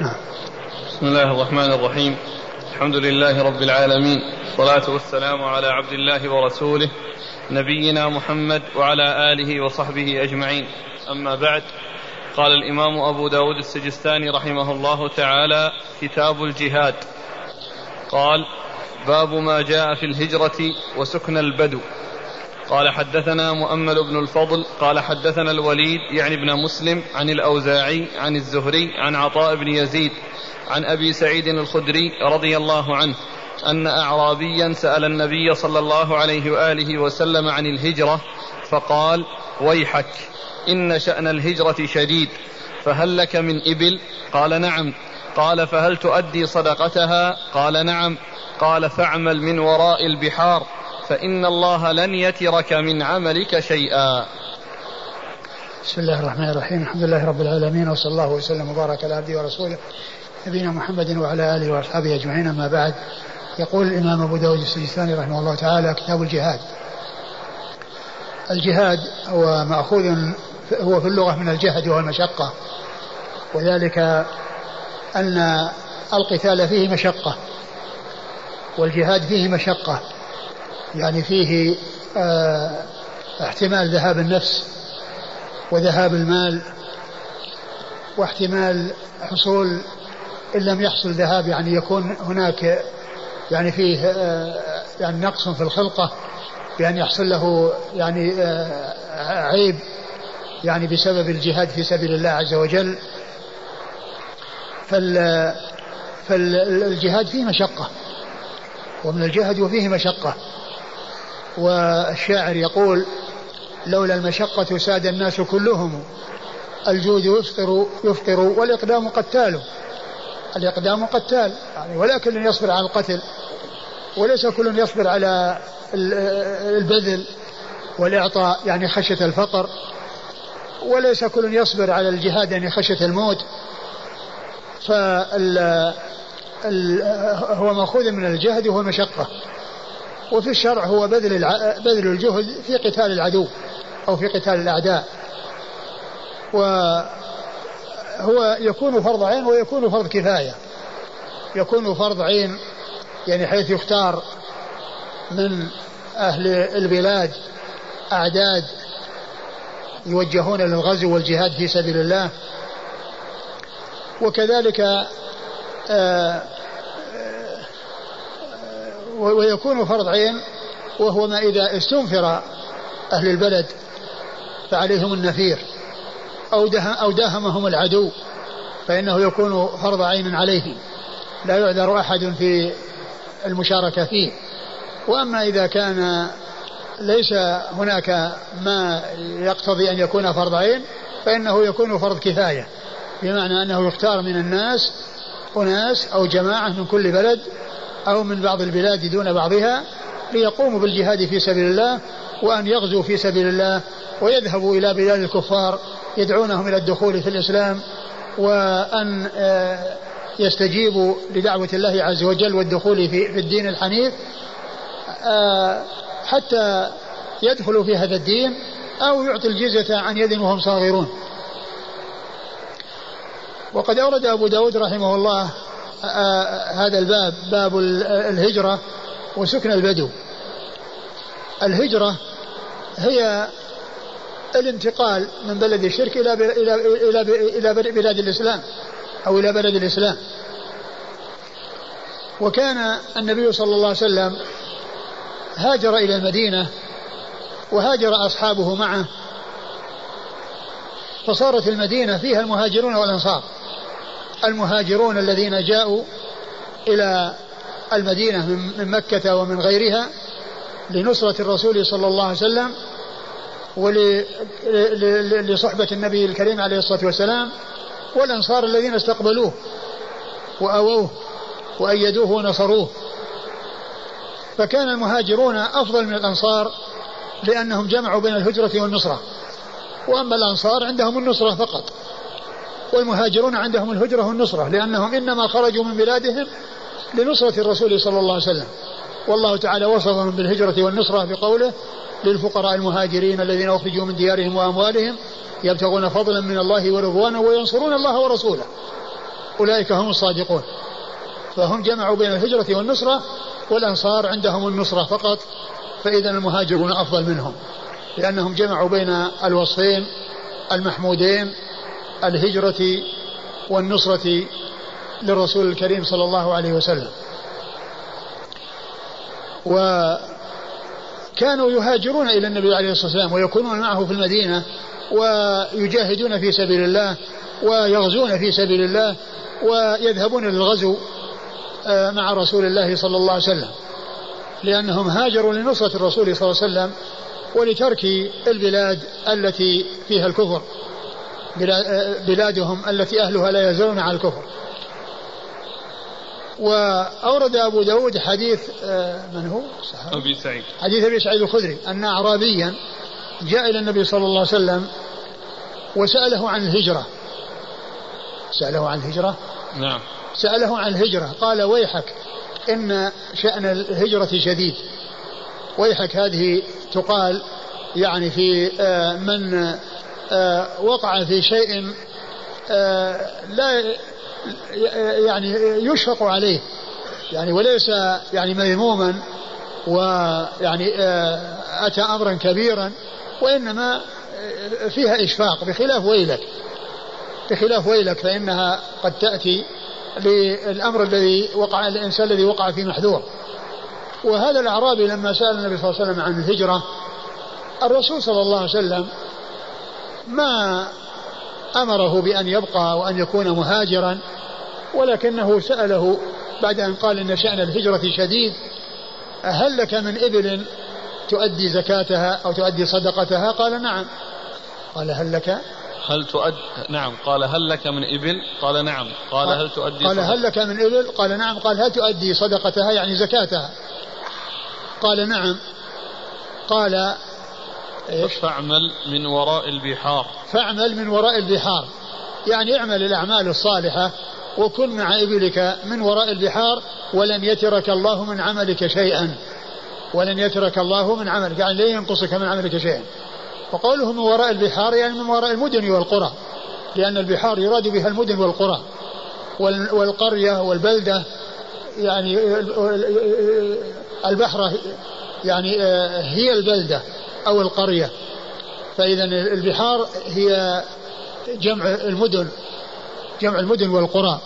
نعم. بسم الله الرحمن الرحيم. الحمد لله رب العالمين. والصلاة والسلام على عبد الله ورسوله نبينا محمد وعلى آله وصحبه أجمعين. أما بعد قال الإمام أبو داود السجستاني رحمه الله تعالى كتاب الجهاد. قال باب ما جاء في الهجرة وسكن البدو. قال حدثنا مؤمل بن الفضل قال حدثنا الوليد يعني ابن مسلم عن الأوزاعي عن الزهري عن عطاء بن يزيد عن أبي سعيد الخدري رضي الله عنه أن أعرابيا سأل النبي صلى الله عليه وآله وسلم عن الهجرة فقال ويحك إن شأن الهجرة شديد فهل لك من إبل؟ قال نعم. قال فهل تؤدي صدقتها؟ قال نعم. قال فاعمل من وراء البحار. فإن الله لن يترك من عملك شيئا. بسم الله الرحمن الرحيم. الحمد لله رب العالمين. وصلى الله وسلم وبارك على عبده ورسوله نبينا محمد وعلى آله وأصحابه أجمعين. أما بعد يقول الإمام أبو داود السجستاني رحمه الله تعالى كتاب الجهاد. الجهاد هو مأخوذ هو في اللغة من الجهد وهو المشقة. وذلك أن القتال فيه مشقة والجهاد فيه مشقة. يعني فيه آه احتمال ذهاب النفس وذهاب المال واحتمال حصول إن لم يحصل ذهاب يعني يكون هناك يعني فيه آه يعني نقص في الخلقة بأن يحصل له يعني آه عيب يعني بسبب الجهاد في سبيل الله عز وجل. فال فالجهاد فيه مشقة ومن الجهد وفيه مشقة. والشاعر يقول لولا المشقة ساد الناس كلهم الجود يفطر يفطر والإقدام قتال. الإقدام قتال يعني ولا كل يصبر على القتل وليس كل يصبر على البذل والإعطاء يعني خشية الفقر وليس كل يصبر على الجهاد يعني خشية الموت. فال هو مأخوذ من الجهد وهو المشقة. وفي الشرع هو بذل الع... بذل الجهد في قتال العدو أو في قتال الأعداء. وهو يكون فرض عين ويكون فرض كفاية. يكون فرض عين يعني حيث يختار من أهل البلاد أعداد يوجهون للغزو والجهاد في سبيل الله. وكذلك آآ ويكون فرض عين وهو ما إذا استنفر أهل البلد فعليهم النفير أو أو داهمهم العدو فإنه يكون فرض عين عليه. لا يعذر أحد في المشاركة فيه. وأما إذا كان ليس هناك ما يقتضي أن يكون فرض عين فإنه يكون فرض كفاية بمعنى أنه يختار من الناس أناس أو جماعة من كل بلد أو من بعض البلاد دون بعضها ليقوموا بالجهاد في سبيل الله وأن يغزوا في سبيل الله ويذهبوا إلى بلاد الكفار يدعونهم إلى الدخول في الإسلام وأن يستجيبوا لدعوة الله عز وجل والدخول في الدين الحنيف حتى يدخلوا في هذا الدين أو يعطي الجزية عن يد وهم صاغرون. وقد أورد أبو داود رحمه الله هذا الباب باب الهجرة وسكن البدو. الهجرة هي الانتقال من بلد الشرك إلى إلى إلى بلاد الإسلام أو إلى بلد الإسلام. وكان النبي صلى الله عليه وسلم هاجر إلى المدينة وهاجر أصحابه معه فصارت المدينة فيها المهاجرون والأنصار. المهاجرون الذين جاءوا إلى المدينة من مكة ومن غيرها لنصرة الرسول صلى الله عليه وسلم ولصحبة النبي الكريم عليه الصلاة والسلام والأنصار الذين استقبلوه وأووه وأيدوه ونصروه. فكان المهاجرون أفضل من الأنصار لأنهم جمعوا بين الهجرة والنصرة. وأما الأنصار عندهم النصرة فقط. والمهاجرون عندهم الهجرة والنصرة لأنهم إنما خرجوا من بلادهم لنصرة الرسول صلى الله عليه وسلم. والله تعالى وصفهم بالهجرة والنصرة بقوله للفقراء المهاجرين الذين أخرجوا من ديارهم وأموالهم يبتغون فضلا من الله ورضوانا وينصرون الله ورسوله. أولئك هم الصادقون. فهم جمعوا بين الهجرة والنصرة والأنصار عندهم النصرة فقط فإذا المهاجرون أفضل منهم لأنهم جمعوا بين الوصفين المحمودين الهجرة والنصرة للرسول الكريم صلى الله عليه وسلم. وكانوا يهاجرون إلى النبي عليه الصلاة والسلام ويكونون معه في المدينة ويجاهدون في سبيل الله ويغزون في سبيل الله ويذهبون للغزو آه، مع رسول الله صلى الله عليه وسلم. لأنهم هاجروا لنصرة الرسول صلى الله عليه وسلم ولترك البلاد التي فيها الكفر. بلادهم التي أهلها لا يزالون على الكفر. وأورد أبو داود حديث آه، من هو؟ أبي سعيد. حديث أبي سعيد الخدري أن أعرابيا جاء إلى النبي صلى الله عليه وسلم وسأله عن الهجرة. سأله عن الهجرة؟ نعم. سأله عن الهجرة. قال ويحك إن شأن الهجرة شديد. ويحك هذه تقال يعني في آه، من وقع في شيء لا يعني يشفق عليه. يعني وليس يعني مذموما ويعني آه، أتى أمرا كبيرا وإنما آه، فيها إشفاق بخلاف ويلك. بخلاف ويلك فإنها قد تأتي للأمر الذي وقع الإنسان الذي وقع في محذور. وهذا الأعرابي لما سأل النبي صلى الله عليه وسلم عن الهجرة الرسول صلى الله عليه وسلم ما أمره بأن يبقى وأن يكون مهاجرا ولكنه سأله بعد أن قال إن شأن الهجرة شديد هل لك من إبل تؤدي زكاتها أو تؤدي صدقتها؟ قال نعم. قال هل لك؟ هل تؤدي نعم. قال هل لك من إبل؟ قال نعم. قال هل تؤدي قال هل لك من إبل؟ قال نعم. قال هل تؤدي صدقتها؟ يعني زكاتها. قال نعم. قال إيش؟ فاعمل من وراء البحار. فاعمل من وراء البحار. يعني اعمل الأعمال الصالحة وكن مع إبلك من وراء البحار ولن يترك الله من عملك شيئا. ولن يترك الله من عملك. يعني لن ينقصك من عملك شيئا. وقوله من وراء البحار يعني من وراء المدن والقرى. لأن البحار يراد بها المدن والقرى. والقرية والبلدة يعني البحرة يعني هي البلدة. أو القرية. فإذا البحار هي جمع المدن جمع المدن والقرى.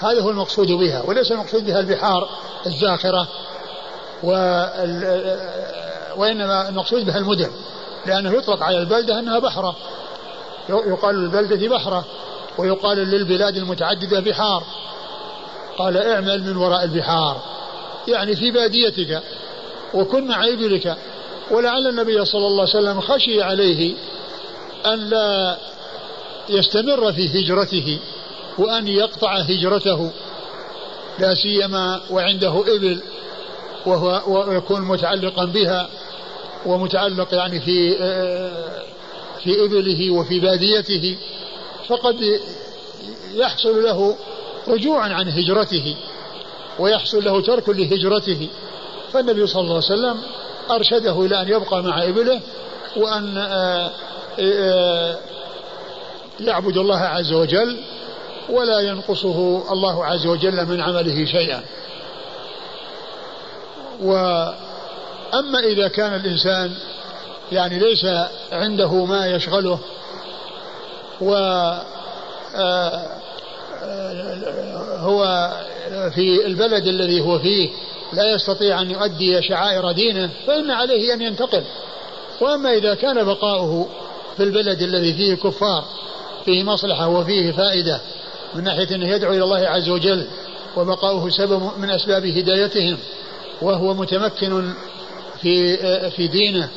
هذا هو المقصود بها وليس المقصود بها البحار الزاخرة وإنما المقصود بها المدن لأنه يطلق على البلدة أنها بحرة. يقال للبلدة بحرة ويقال للبلاد المتعددة بحار. قال اعمل من وراء البحار. يعني في باديتك وكن مع إبلك ولعل النبي صلى الله عليه وسلم خشي عليه أن لا يستمر في هجرته وأن يقطع هجرته لا سيما وعنده إبل وهو ويكون متعلقا بها ومتعلق يعني في في إبله وفي باديته فقد يحصل له رجوعا عن هجرته ويحصل له ترك لهجرته. فالنبي صلى الله عليه وسلم أرشده إلى أن يبقى مع إبله وأن آه، آه، يعبد الله عز وجل ولا ينقصه الله عز وجل من عمله شيئا. وأما إذا كان الإنسان يعني ليس عنده ما يشغله و آه، هو في البلد الذي هو فيه لا يستطيع أن يؤدي شعائر دينه فإن عليه أن ينتقل وأما إذا كان بقاؤه في البلد الذي فيه كفار فيه مصلحة وفيه فائدة من ناحية أنه يدعو إلى الله عز وجل وبقاؤه سبب من أسباب هدايتهم وهو متمكن في في دينه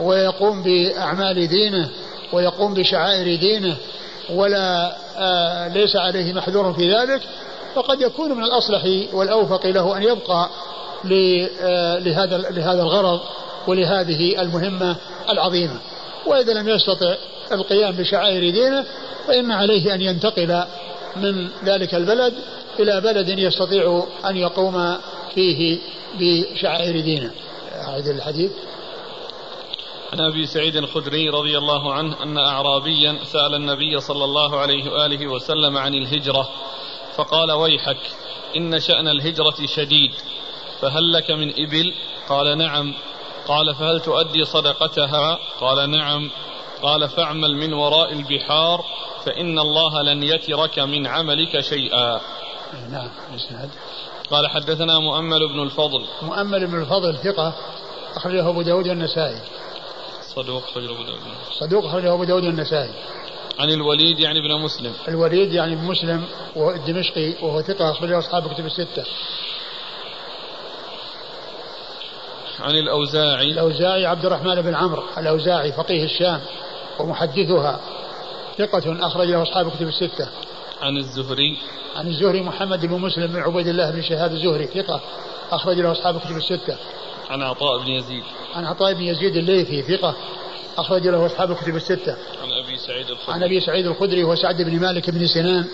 ويقوم بأعمال دينه ويقوم بشعائر دينه ولا آه، ليس عليه محذور في ذلك. فقد يكون من الأصلح والأوفق له أن يبقى آه، لهذا لهذا الغرض ولهذه المهمة العظيمة. وإذا لم يستطع القيام بشعائر دينه فإن عليه أن ينتقل من ذلك البلد إلى بلد يستطيع أن يقوم فيه بشعائر دينه. هذا الحديث. عن أبي سعيد الخدري رضي الله عنه أن اعرابيا سأل النبي صلى الله عليه وآله وسلم عن الهجرة. فقال ويحك إن شأن الهجرة شديد. فهل لك من إبل؟ قال نعم. قال فهل تؤدي صدقتها؟ قال نعم. قال فاعمل من وراء البحار فإن الله لن يترك من عملك شيئا. نعم قال حدثنا مؤمل بن الفضل. مؤمل بن الفضل ثقة أخرجه أبو داود والنسائي. صدوق أخرجه أبو داود. صدوق أخرجه أبو داود والنسائي. عن الوليد يعني ابن مسلم. الوليد يعني ابن مسلم الدمشقي وهو ثقة أخرجه أصحاب كتب الستة. عن الأوزاعي. الأوزاعي عبد الرحمن بن عمرو الأوزاعي فقيه الشام ومحدثها ثقة أخرج له أصحاب كتب الستة. عن الزهري. عن الزهري محمد بن مسلم بن عبيد الله بن شهاب الزهري ثقة أخرج له أصحاب كتب الستة. عن عطاء بن يزيد. عن عطاء بن يزيد الليثي ثقة أخرج له أصحاب الكتب الستة. عن أبي سعيد الخدري. عن أبي سعيد الخدري وسعد بن مالك بن سنان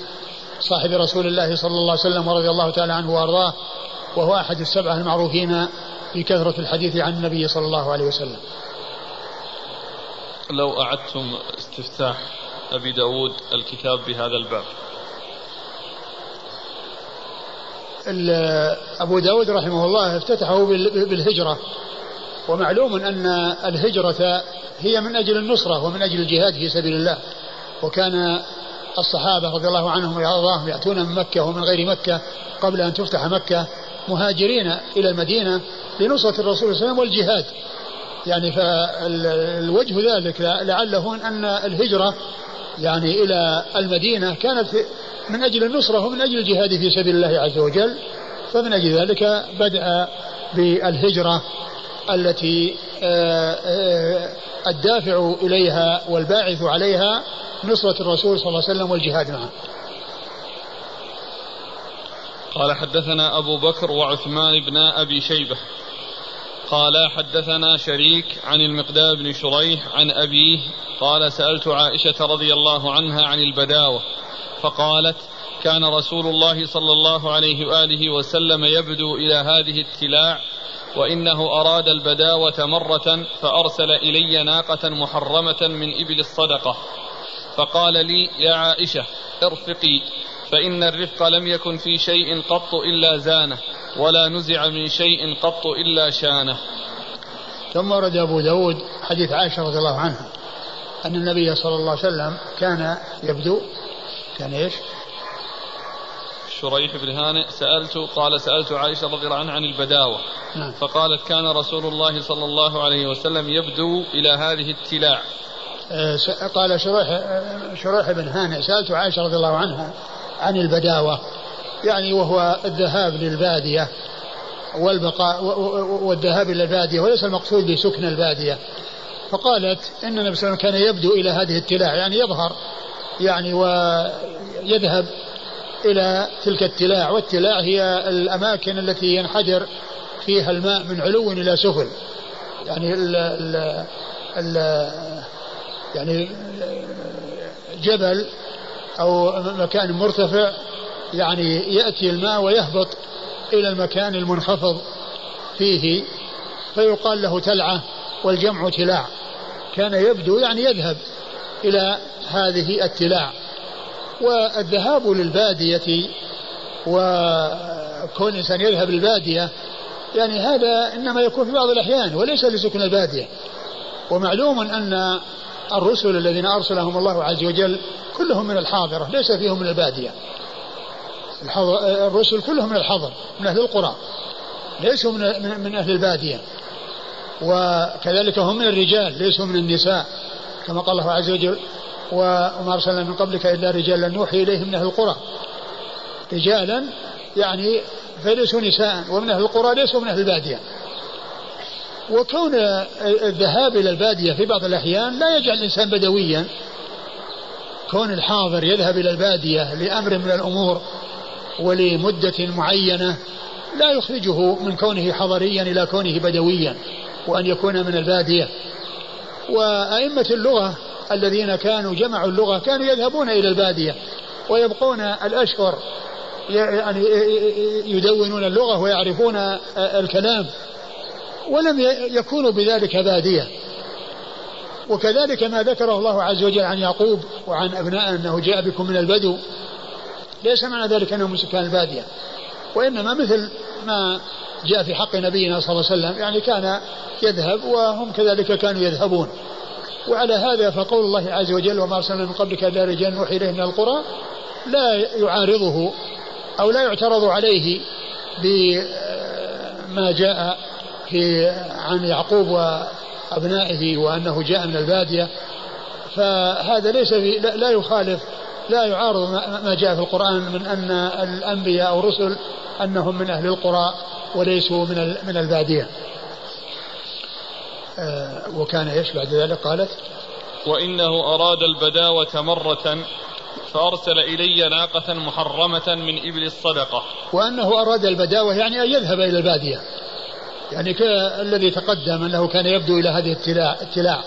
صاحب رسول الله صلى الله عليه وسلم ورضي الله تعالى عنه وأرضاه وهو أحد السبعة المعروفين بكثرة الحديث عن النبي صلى الله عليه وسلم. لو أعدتم استفتاح أبي داود الكتاب بهذا الباب. أبو داود رحمه الله افتتحه بالهجرة. ومعلوم أن الهجرة هي من أجل النصرة ومن أجل الجهاد في سبيل الله. وكان الصحابة رضي الله عنهم وأرضاهم يأتون من مكة ومن غير مكة قبل أن تفتح مكة مهاجرين إلى المدينة لنصرة الرسول صلى الله عليه وسلم والجهاد. يعني فالوجه ذلك لعله أن الهجرة يعني إلى المدينة كانت من أجل النصرة ومن أجل الجهاد في سبيل الله عز وجل. فمن أجل ذلك بدأ بالهجرة التي آه، آه، الدافع إليها والباعث عليها نصرة الرسول صلى الله عليه وسلم والجهاد معه. قال حدثنا أبو بكر وعثمان بن أبي شيبة. قال حدثنا شريك عن المقداد بن شريح عن أبيه. قال سألت عائشة رضي الله عنها عن البداوة. فقالت كان رسول الله صلى الله عليه وآله وسلم يبدو إلى هذه التلاع وإنه أراد البداوة مرة فأرسل إلي ناقة محرمة من إبل الصدقة. فقال لي يا عائشة ارفقي فإن الرفق لم يكن في شيء قط إلا زانة ولا نزع من شيء قط إلا شانة. ثم ورد أبو داود حديث عائشة رضي الله عنها أن النبي صلى الله عليه وسلم كان يبدو كان إيش؟ شريح بن هانئ سألت قال سألت عائشة رضي الله عنها عن البداوة. نعم. فقالت كان رسول الله صلى الله عليه وسلم يبدو إلى هذه التلاع. آه، قال شريح شريح بن هانئ سألت عائشة رضي الله عنها عن البداوة. يعني وهو الذهاب للبادية والبقاء والذهاب إلى البادية وليس المقصود بسكن البادية. فقالت إن النبي صلى الله عليه وسلم كان يبدو إلى هذه التلاع يعني يظهر يعني ويذهب إلى تلك التلاع والتلاع هي الأماكن التي ينحدر فيها الماء من علو إلى سفل. يعني ال ال ال يعني جبل أو مكان مرتفع يعني يأتي الماء ويهبط إلى المكان المنخفض فيه فيقال له تلعة والجمع تلاع. كان يبدو يعني يذهب إلى هذه التلاع. والذهاب للبادية وكون الإنسان يذهب للبادية يعني هذا إنما يكون في بعض الأحيان وليس لسكن البادية. ومعلوم أن الرسل الذين أرسلهم الله عز وجل كلهم من الحاضرة ليس فيهم من البادية. الرسل كلهم من الحضر من أهل القرى ليسوا من, من أهل البادية. وكذلك هم من الرجال ليسوا من النساء كما قال الله عز وجل وما أرسلنا من قبلك إلا رجالا نوحي إليهم من أهل القرى. رجالا يعني فليسوا نساء ومن أهل القرى ليسوا من أهل البادية. وكون الذهاب إلى البادية في بعض الأحيان لا يجعل الإنسان بدويا. كون الحاضر يذهب إلى البادية لأمر من الأمور ولمدة معينة لا يخرجه من كونه حضريا إلى كونه بدويا وأن يكون من البادية. وأئمة اللغة الذين كانوا جمعوا اللغة كانوا يذهبون إلى البادية ويبقون الأشهر يعني يدونون اللغة ويعرفون الكلام ولم يكونوا بذلك بادية. وكذلك ما ذكره الله عز وجل عن يعقوب وعن أبناء أنه جاء بكم من البدو ليس معنى ذلك أنهم من سكان البادية وإنما مثل ما جاء في حق نبينا صلى الله عليه وسلم يعني كان يذهب وهم كذلك كانوا يذهبون. وعلى هذا فقول الله عز وجل وما أرسلنا من قبلك إلا رجال نوحي إليه من القرى لا يعارضه أو لا يعترض عليه بما جاء في عن يعقوب وأبنائه وأنه جاء من البادية. فهذا ليس في لا يخالف لا يعارض ما جاء في القرآن من أن الأنبياء أو الرسل أنهم من أهل القرى وليسوا من من البادية. وكان إيش بعد ذلك قالت وإنه أراد البداوة مرة فأرسل إلي ناقة محرمة من إبل الصدقة. وأنه أراد البداوة يعني أن يذهب إلى البادية. يعني كالذي تقدم أنه كان يبدو إلى هذه التلاع, التلاع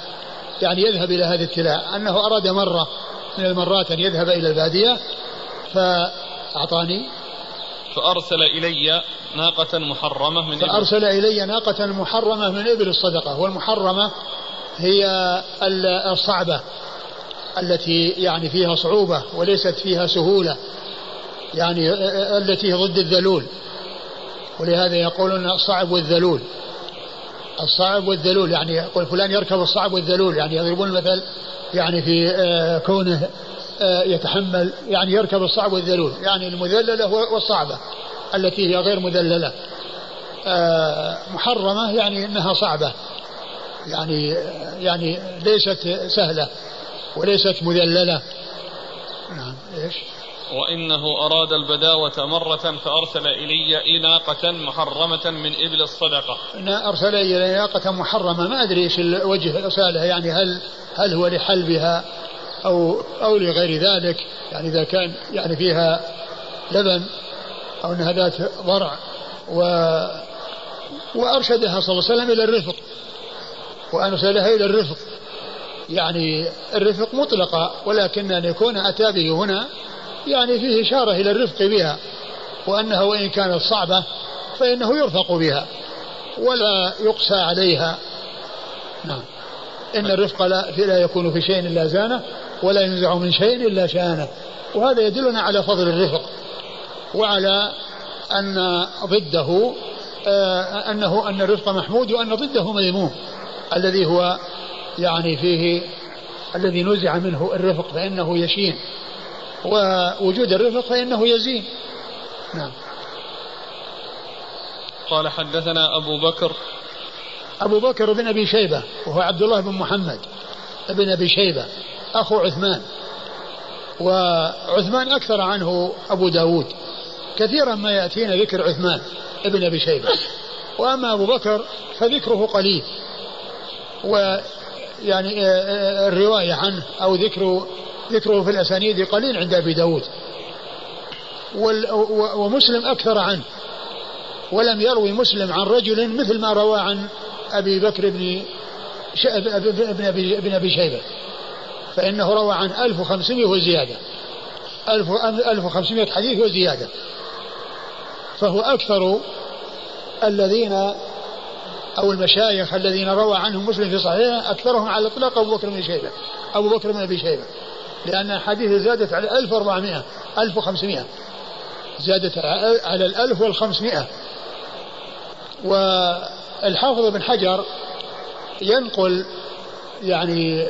يعني يذهب إلى هذه التلاع أنه أراد مرة من المرات أن يذهب إلى البادية فأعطاني فأرسل إلي ناقة محرمة من فأرسل إلي ناقة محرمة من إبل الصدقة والمحرمة هي الصعبة التي يعني فيها صعوبة وليست فيها سهولة يعني التي ضد الذلول. ولهذا يقولون الصعب والذلول الصعب والذلول يعني يقول فلان يركب الصعب والذلول يعني يضربون المثل يعني في آه، كونه يتحمل يعني يركب الصعب والذلول. يعني المذللة والصعبة التي هي غير مذللة. آه، محرمة يعني إنها صعبة. يعني يعني ليست سهلة وليست مذللة. نعم إيش؟ وإنه أراد البداوة مرة فأرسل إلي ناقة محرمة من إبل الصدقة. أرسل إلي ناقة محرمة ما أدري إيش الوجه إرسالها يعني هل هل هو لحلبها أو أو لغير ذلك يعني إذا كان يعني فيها لبن أو أنها ذات ضرع و وأرشدها صلى الله عليه وسلم إلى الرفق وأرسلها إلى الرفق. يعني الرفق مطلقة ولكن أن يكون أتى به هنا يعني فيه إشارة إلى الرفق بها وأنها وإن كانت صعبة فإنه يرفق بها ولا يقسى عليها. نعم. إن الرفق لا, لا يكون في شيء إلا زانة. ولا ينزع من شيء إلا شأنه. وهذا يدلنا على فضل الرفق وعلى أن ضده آه أنه أن الرفق محمود وأن ضده مذموم الذي هو يعني فيه الذي نزع منه الرفق فإنه يشين. ووجود الرفق فإنه يزين. نعم. قال حدثنا أبو بكر. أبو بكر بن أبي شيبة وهو عبد الله بن محمد بن أبي شيبة أخو عثمان. وعثمان أكثر عنه أبو داود. كثيرا ما يأتينا ذكر عثمان ابن أبي شيبة. وأما أبو بكر فذكره قليل. ويعني آه، آه، الرواية عنه أو ذكر ذكره في الأسانيد قليل عند أبي داود. ومسلم أكثر عنه. ولم يروي مسلم عن رجل مثل ما روى عن أبي بكر بن ابن أبي, ابن أبي شيبة. فإنه روى عن 1500 وزيادة. 1500 حديث وزيادة. فهو أكثر الذين أو المشايخ الذين روى عنهم مسلم في صحيحه أكثرهم على الإطلاق أبو بكر بن شيبة. أبو بكر بن أبي شيبة. لأن الحديث زادت على 1400 1500 زادت على الألف والخمسمائة. والحافظ بن حجر ينقل يعني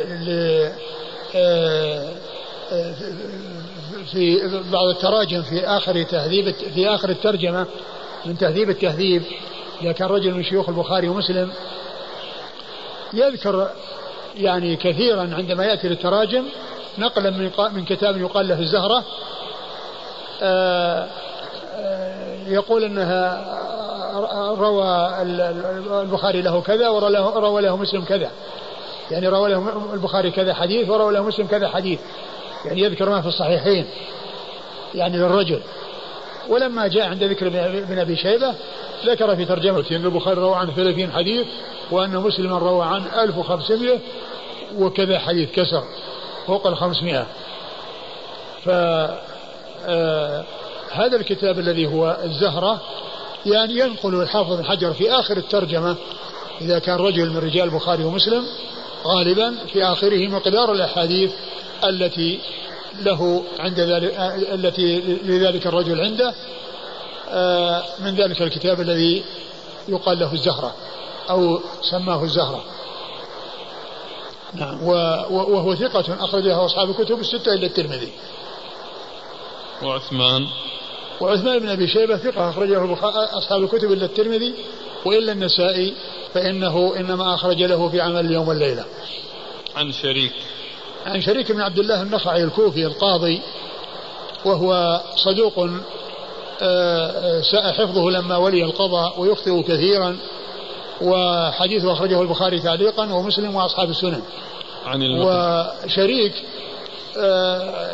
في بعض التراجم في آخر تهذيب في آخر الترجمة من تهذيب التهذيب إذا كان رجل من شيوخ البخاري ومسلم يذكر يعني كثيرا عندما يأتي للتراجم نقلا من من كتاب يقال له الزهرة آه، يقول انها روى البخاري له كذا وروى له مسلم كذا. يعني روى له البخاري كذا حديث وروى له مسلم كذا حديث. يعني يذكر ما في الصحيحين. يعني للرجل. ولما جاء عند ذكر ابن ابي شيبة ذكر في ترجمته إن البخاري روى عنه 30 حديث وأن مسلما روى عنه 1500 وكذا حديث كسر فوق ال 500 ف آه هذا الكتاب الذي هو الزهرة يعني ينقل الحافظ بن حجر في آخر الترجمة إذا كان رجل من رجال البخاري ومسلم غالبا في آخره مقدار الأحاديث التي له عند ذلك التي لذلك الرجل عنده آه، من ذلك الكتاب الذي يقال له الزهرة أو سماه الزهرة. نعم. وهو ثقة أخرجه أصحاب الكتب الستة إلا الترمذي. وعثمان. وعثمان بن أبي شيبة ثقة أخرجه أصحاب الكتب إلا الترمذي وإلا النسائي فإنه إنما أخرج له في عمل اليوم والليلة. عن شريك. عن شريك بن عبد الله النخعي الكوفي القاضي وهو صدوق آه، ساء حفظه لما ولي القضاء ويخطئ كثيرا وحديثه أخرجه البخاري تعليقا ومسلم وأصحاب السنن. عن وشريك آه،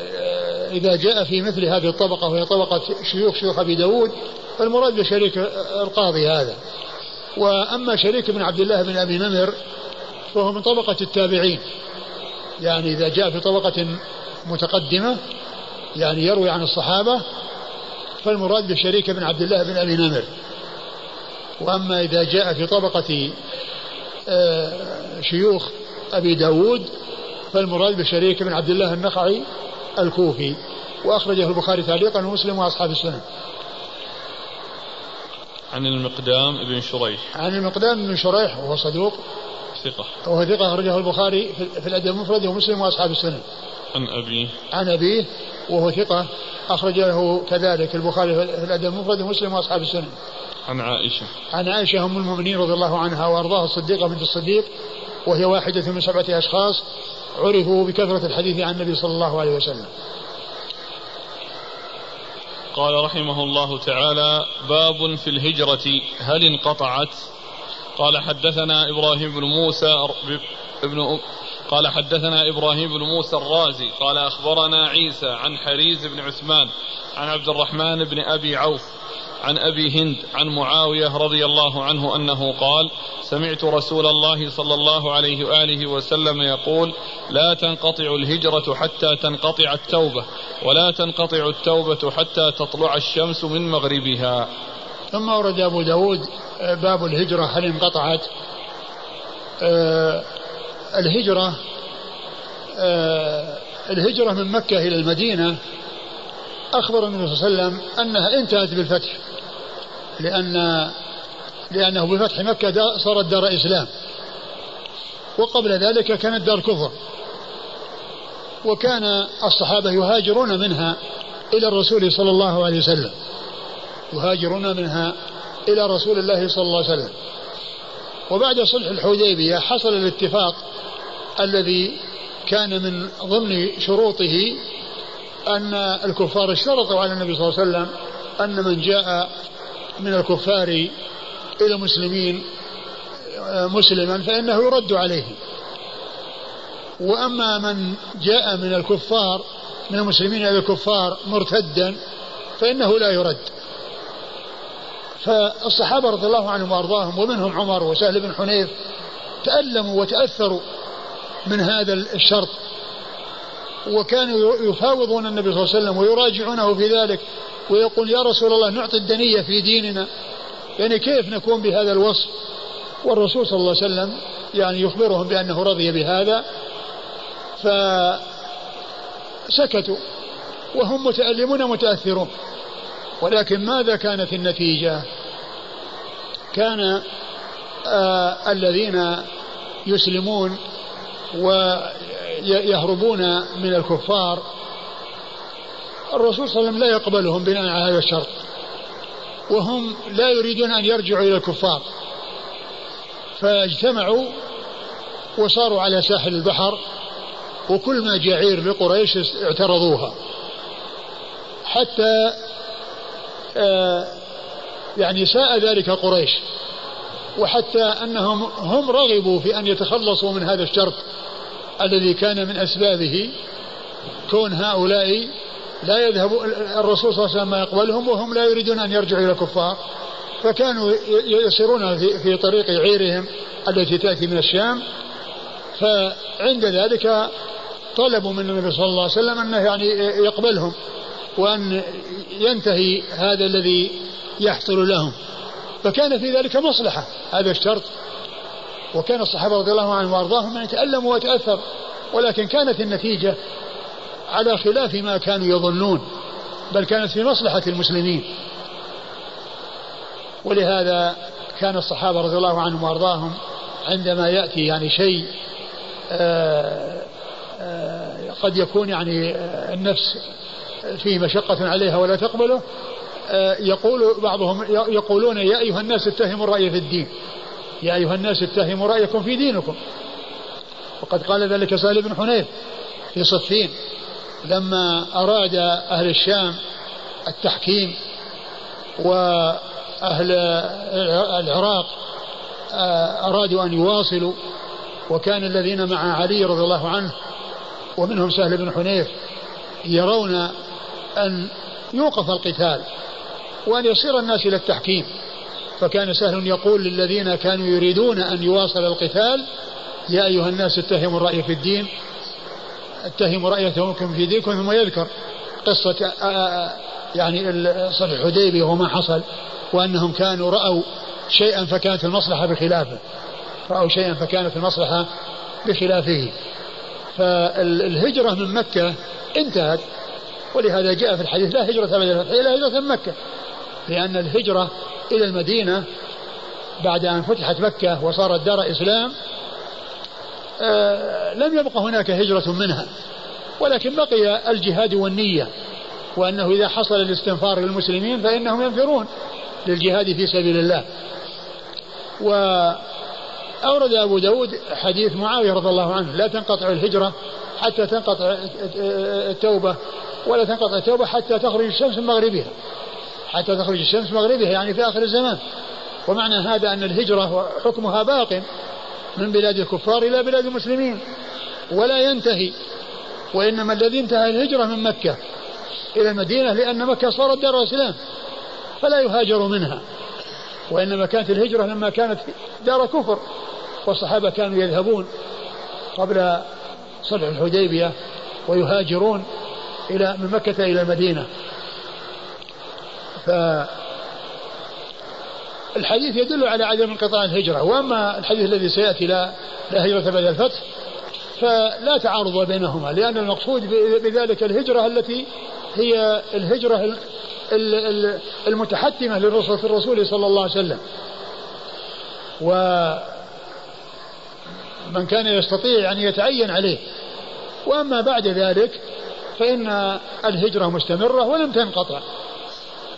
إذا جاء في مثل هذه الطبقة وهي طبقة شيوخ شيوخ أبي داود فالمراد بشريك القاضي هذا. وأما شريك بن عبد الله بن أبي نمر فهو من طبقة التابعين. يعني إذا جاء في طبقة متقدمة يعني يروي عن الصحابة فالمراد بشريك بن عبد الله بن أبي نمر وأما إذا جاء في طبقة آه، شيوخ أبي داود فالمراد بشريك بن عبد الله النخعي الكوفي. وأخرجه البخاري تعليقا ومسلم وأصحاب السنن عن المقدام بن شريح. عن المقدام بن شريح وهو صدوق. ثقة. وهو ثقة أخرجه البخاري في الأدب المفرد ومسلم وأصحاب السنن عن أبيه. عن أبيه وهو ثقة أخرج له كذلك البخاري في الأدب المفرد ومسلم وأصحاب السنن عن عائشة. عن عائشة أم المؤمنين رضي الله عنها وأرضاها الصديقة بنت الصديق وهي واحدة من سبعة أشخاص عرفوا بكثرة الحديث عن النبي صلى الله عليه وسلم. قال رحمه الله تعالى باب في الهجرة هل انقطعت؟ قال حدثنا إبراهيم بن موسى ابن قال حدثنا إبراهيم بن موسى الرازي قال أخبرنا عيسى عن حريز بن عثمان عن عبد الرحمن بن أبي عوف عن أبي هند عن معاوية رضي الله عنه أنه قال سمعت رسول الله صلى الله عليه وآله وسلم يقول لا تنقطع الهجرة حتى تنقطع التوبة ولا تنقطع التوبة حتى تطلع الشمس من مغربها. ثم ورد أبو داود آه، باب الهجرة هل انقطعت؟ آه الهجرة آه الهجرة من مكة إلى المدينة أخبر النبي صلى الله عليه وسلم أنها انتهت بالفتح لأن لأنه بفتح مكة صارت دار إسلام. وقبل ذلك كانت دار كفر. وكان الصحابة يهاجرون منها إلى الرسول صلى الله عليه وسلم. يهاجرون منها إلى رسول الله صلى الله عليه وسلم. وبعد صلح الحديبية حصل الاتفاق الذي كان من ضمن شروطه أن الكفار اشترطوا على النبي صلى الله عليه وسلم أن من جاء من الكفار إلى المسلمين آه، مسلما فإنه يرد عليه. وأما من جاء من الكفار من المسلمين إلى الكفار مرتدا فإنه لا يرد. فالصحابة رضي الله عنهم وأرضاهم ومنهم عمر وسهل بن حنيف تألموا وتأثروا من هذا الشرط. وكانوا يفاوضون النبي صلى الله عليه وسلم ويراجعونه في ذلك ويقول يا رسول الله نعطي الدنية في ديننا. يعني كيف نكون بهذا الوصف؟ والرسول صلى الله عليه وسلم يعني يخبرهم بأنه رضي بهذا. فسكتوا وهم متألمون متأثرون. ولكن ماذا كانت النتيجة؟ كان آه الذين يسلمون ويهربون من الكفار. الرسول صلى الله عليه وسلم لا يقبلهم بناء على هذا الشرط. وهم لا يريدون أن يرجعوا إلى الكفار. فاجتمعوا وصاروا على ساحل البحر وكل ما جعير لقريش اعترضوها. حتى آه يعني ساء ذلك قريش. وحتى أنهم هم رغبوا في أن يتخلصوا من هذا الشرط. الذي كان من أسبابه كون هؤلاء لا يذهب الرسول صلى الله عليه وسلم ما يقبلهم وهم لا يريدون أن يرجعوا إلى الكفار. فكانوا يسيرون في, في طريق عيرهم التي تأتي من الشام. فعند ذلك طلبوا من النبي صلى الله عليه وسلم أنه يعني يقبلهم وأن ينتهي هذا الذي يحصل لهم. فكان في ذلك مصلحة. هذا الشرط وكان الصحابة رضي الله عنهم وأرضاهم يتألموا ويتأثر ولكن كانت النتيجة على خلاف ما كانوا يظنون بل كانت في مصلحة المسلمين. ولهذا كان الصحابة رضي الله عنهم وأرضاهم عندما يأتي يعني شيء آه، آه، قد يكون يعني النفس فيه مشقة عليها ولا تقبله يقول بعضهم يقولون يا أيها الناس اتهموا الرأي في الدين. يا أيها الناس اتهموا رأيكم في دينكم. وقد قال ذلك سهل بن حنيف في صفين. لما أراد أهل الشام التحكيم وأهل العراق أرادوا أن يواصلوا وكان الذين مع علي رضي الله عنه ومنهم سهل بن حنيف يرون أن يوقف القتال وأن يصير الناس إلى التحكيم. فكان سهل يقول للذين كانوا يريدون أن يواصل القتال يا أيها الناس اتهموا الرأي في الدين اتهموا رأيكم في دينكم ثم يذكر قصة يعني صلح الحديبية وما حصل وأنهم كانوا رأوا شيئا فكانت المصلحة بخلافه رأوا شيئا فكانت المصلحة بخلافه. فالهجرة من مكة انتهت ولهذا جاء في الحديث لا هجرة بعد الفتح إلا هجرة من مكة. لأن الهجرة إلى المدينة بعد أن فتحت مكة وصارت دار إسلام آه لم يبقى هناك هجرة منها ولكن بقي الجهاد والنية وأنه إذا حصل الاستنفار للمسلمين فإنهم ينفرون للجهاد في سبيل الله. وأورد أبو داود حديث معاوية رضي الله عنه لا تنقطع الهجرة حتى تنقطع التوبة ولا تنقطع التوبة حتى تخرج الشمس من مغربها. حتى تخرج الشمس مغربها يعني في آخر الزمان. ومعنى هذا أن الهجرة حكمها باق من بلاد الكفار إلى بلاد المسلمين ولا ينتهي. وإنما الذي انتهى الهجرة من مكة إلى المدينة لأن مكة صارت دار الإسلام فلا يهاجر منها. وإنما كانت الهجرة لما كانت دار كفر والصحابة كانوا يذهبون قبل صلح الحديبية ويهاجرون إلى من مكة إلى المدينة. ف الحديث يدل على عدم انقطاع الهجرة وأما الحديث الذي سيأتي لا, لا هجرة بعد الفتح فلا تعارض بينهما لأن المقصود بذلك الهجرة التي هي الهجرة المتحتمة للرسول الرسول صلى الله عليه وسلم. ومن كان يستطيع أن يتعين عليه. وأما بعد ذلك فإن الهجرة مستمرة ولم تنقطع.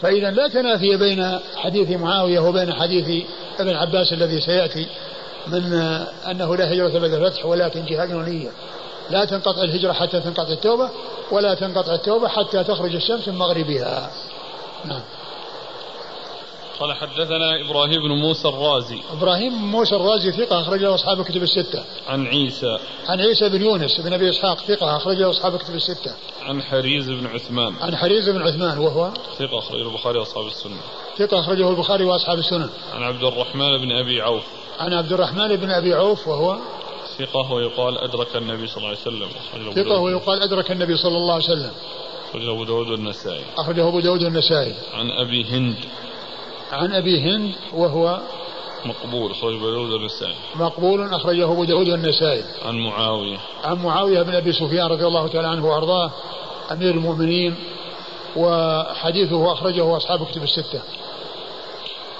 فإذا لا تنافي بين حديث معاوية وبين حديث ابن عباس الذي سيأتي من أنه لا هجرة بعد الفتح ولكن جهاد ونية. لا تنقطع الهجرة حتى تنقطع التوبة ولا تنقطع التوبة حتى تخرج الشمس من مغربها. نعم. قال حدثنا إبراهيم بن موسى الرازي. إبراهيم بن موسى الرازي ثقة اخرج له أصحاب الكتب الستة. عن عيسى. عن عيسى بن يونس بن أبي إسحاق ثقة اخرج له أصحاب الكتب الستة. عن حريز بن عثمان. عن حريز بن عثمان وهو ثقة أخرجه البخاري وأصحاب السنة. ثقة أخرجه البخاري وأصحاب السنن عن عبد الرحمن بن أبي عوف. عن عبد الرحمن بن أبي عوف وهو ثقة ويقال أدرك النبي صلى الله عليه وسلم. ثقة ويقال أدرك النبي صلى الله عليه وسلم. أخرجه أبو داود والنسائي. أخرجه أبو داود والنسائي. عن أبي هند. عن أبي هند وهو مقبول أخرجه أبو داود والنسائي. مقبول أخرجه أبو داود والنسائي. عن معاوية. عن معاوية بن أبي سفيان رضي الله تعالى عنه وأرضاه أمير المؤمنين وحديثه أخرجه أصحاب كتب الستة.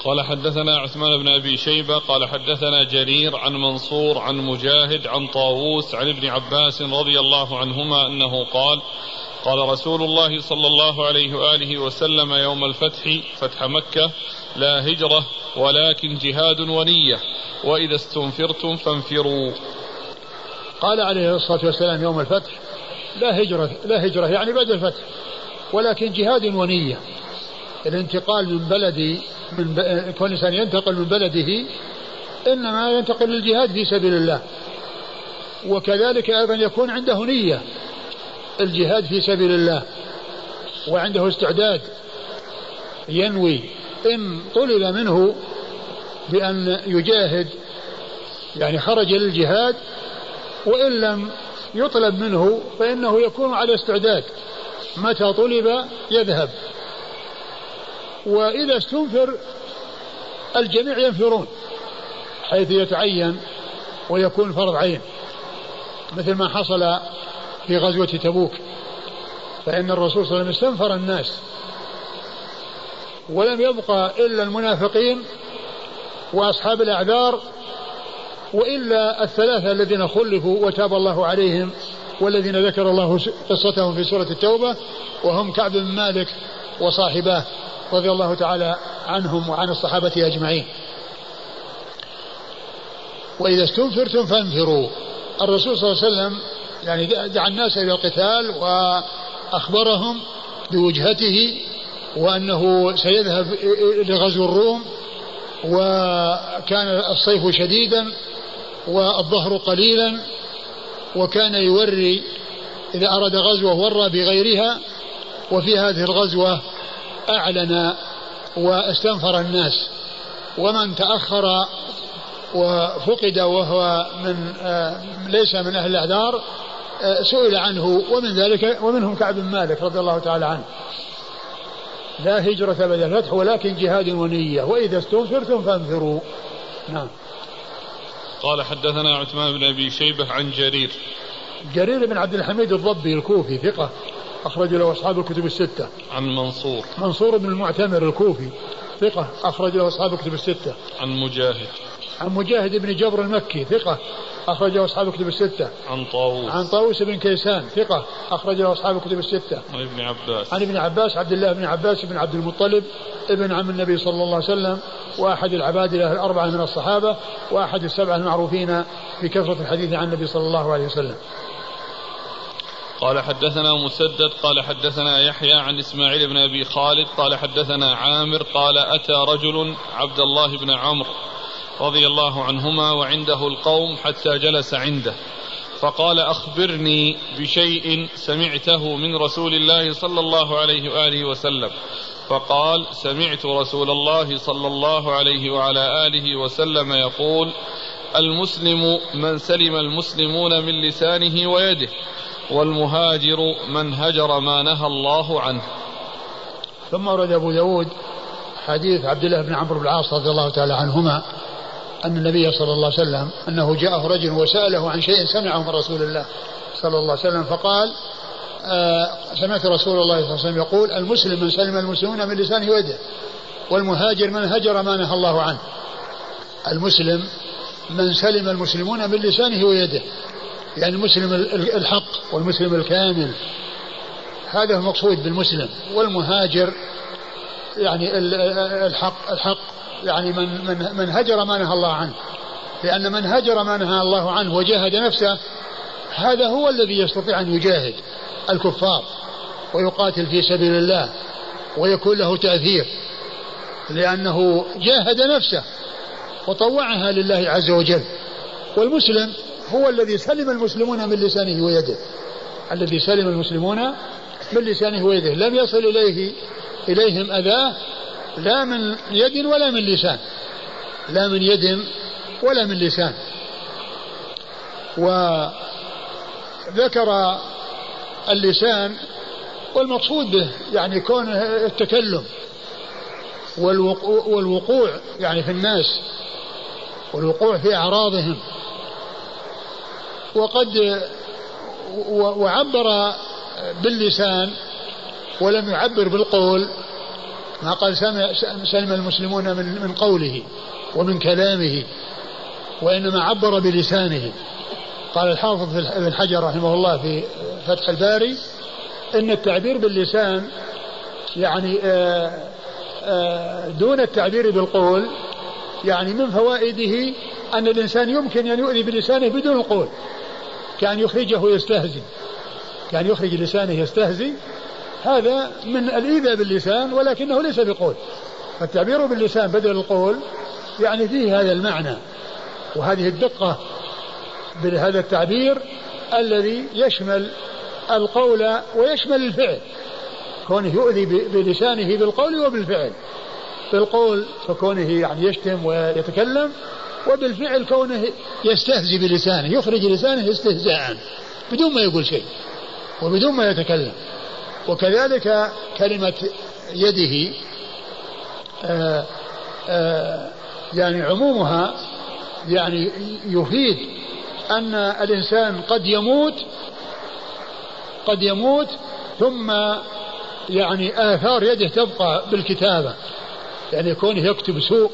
قال حدثنا عثمان بن أبي شيبة قال حدثنا جرير عن منصور عن مجاهد عن طاووس عن ابن عباس رضي الله عنهما أنه قال قال رسول الله صلى الله عليه وآله وسلم يوم الفتح فتح مكة لا هجرة ولكن جهاد ونية وإذا استنفرتم فانفروا. قال عليه الصلاة والسلام يوم الفتح لا هجرة لا هجرة يعني بعد الفتح ولكن جهاد ونية. الانتقال من بلد من ب... كل إنسان ينتقل من بلده إنما ينتقل للجهاد في سبيل الله. وكذلك أيضا يكون عنده نية الجهاد في سبيل الله. وعنده استعداد ينوي إن طلب منه بأن يجاهد يعني خرج للجهاد وإن لم يطلب منه فإنه يكون على استعداد. متى طلب يذهب. وإذا استنفر الجميع ينفرون حيث يتعين ويكون فرض عين مثل ما حصل في غزوة تبوك. فإن الرسول صلى الله عليه وسلم استنفر الناس. ولم يبقى إلا المنافقين وأصحاب الأعذار وإلا الثلاثة الذين خلفوا وتاب الله عليهم والذين ذكر الله قصتهم في سورة التوبة وهم كعب بن مالك وصاحباه رضي الله تعالى عنهم وعن الصحابة أجمعين. وإذا استنفرتم فانفروا. الرسول صلى الله عليه وسلم يعني دعا الناس إلى القتال وأخبرهم بوجهته وأنه سيذهب لغزو الروم وكان الصيف شديدا والظهر قليلا وكان يوري إذا أراد غزوة ورى بغيرها وفي هذه الغزوة أعلن واستنفر الناس ومن تأخر وفقد وهو من آه، ليس من أهل الأعذار سئل عنه ومن ذلك ومنهم كعب بن مالك رضي الله تعالى عنه. لا هجرة بعد الفتح ولكن جهاد ونية. وإذا استنفرتم فانفروا نعم. قال حدثنا عثمان بن أبي شيبة عن جرير. جرير بن عبد الحميد الضبي الكوفي ثقة أخرج له أصحاب الكتب الستة. عن منصور. منصور بن المعتمر الكوفي ثقة أخرج له أصحاب الكتب الستة. عن مجاهد. عن مجاهد بن جبر المكي ثقة أخرجه أصحاب الكتب الستة. عن طاووس. عن طاووس بن كيسان ثقة أخرجه أصحاب الكتب الستة. عن ابن عباس. عن ابن عباس عبد الله بن عباس بن عبد المطلب ابن عم النبي صلى الله عليه وسلم وأحد العبادلة الأربعة من الصحابة وأحد السبعة المعروفين بكثرة الحديث عن النبي صلى الله عليه وسلم. قال حدثنا مسدد قال حدثنا يحيى عن إسماعيل بن أبي خالد قال حدثنا عامر قال أتى رجل عبد الله بن عمرو رضي الله عنهما وعنده القوم حتى جلس عنده. فقال أخبرني بشيء سمعته من رسول الله صلى الله عليه وآله وسلم. فقال سمعت رسول الله صلى الله عليه وعلى آله وسلم يقول المسلم من سلم المسلمون من لسانه ويده والمهاجر من هجر ما نهى الله عنه. ثم ورد أبو داود حديث عبد الله بن عمرو بن العاص رضي الله تعالى عنهما أن النبي صلى الله عليه وسلم أنه جاءه رجل وسأله عن شيء سمعه من رسول الله صلى الله عليه وسلم فقال آه سمعت رسول الله صلى الله عليه وسلم يقول المسلم من سلم المسلمون من لسانه ويده والمهاجر من هجر ما نهى الله عنه. المسلم من سلم المسلمون من لسانه ويده يعني المسلم الحق والمسلم الكامل. هذا هو المقصود بالمسلم والمهاجر يعني الحق الحق يعني من من من هجر ما نهى الله عنه. لأن من هجر ما نهى الله عنه وجاهد نفسه هذا هو الذي يستطيع أن يجاهد الكفار ويقاتل في سبيل الله ويكون له تأثير. لأنه جاهد نفسه وطوعها لله عز وجل. والمسلم هو الذي سلم المسلمون من لسانه ويده. الذي سلم المسلمون من لسانه ويده. لم يصل إليه إليهم أذاه لا من يد ولا من لسان. لا من يد ولا من لسان. وذكر اللسان والمقصود به يعني كون التكلم والوقوع يعني في الناس والوقوع في أعراضهم. وقد وعبر باللسان ولم يعبر بالقول. ما قال سلم المسلمون من من قوله ومن كلامه وإنما عبر بلسانه. قال الحافظ ابن حجر رحمه الله في فتح الباري إن التعبير باللسان يعني آه، آه، دون التعبير بالقول يعني من فوائده أن الإنسان يمكن أن يؤذي بلسانه بدون القول كأن يخرجه يستهزئ كأن يخرج لسانه يستهزئ هذا من الإيذاء باللسان ولكنه ليس بقول. فالتعبير باللسان بدل القول يعني فيه هذا المعنى. وهذه الدقة بهذا التعبير الذي يشمل القول ويشمل الفعل. كونه يؤذي بلسانه بالقول وبالفعل. بالقول فكونه يعني يشتم ويتكلم وبالفعل كونه يستهزي بلسانه يخرج لسانه استهزاء بدون ما يقول شيء وبدون ما يتكلم. وكذلك كلمة يده آآ آآ يعني عمومها يعني يفيد أن الإنسان قد يموت قد يموت ثم يعني آثار يده تبقى بالكتابة يعني كونه يكتب سوء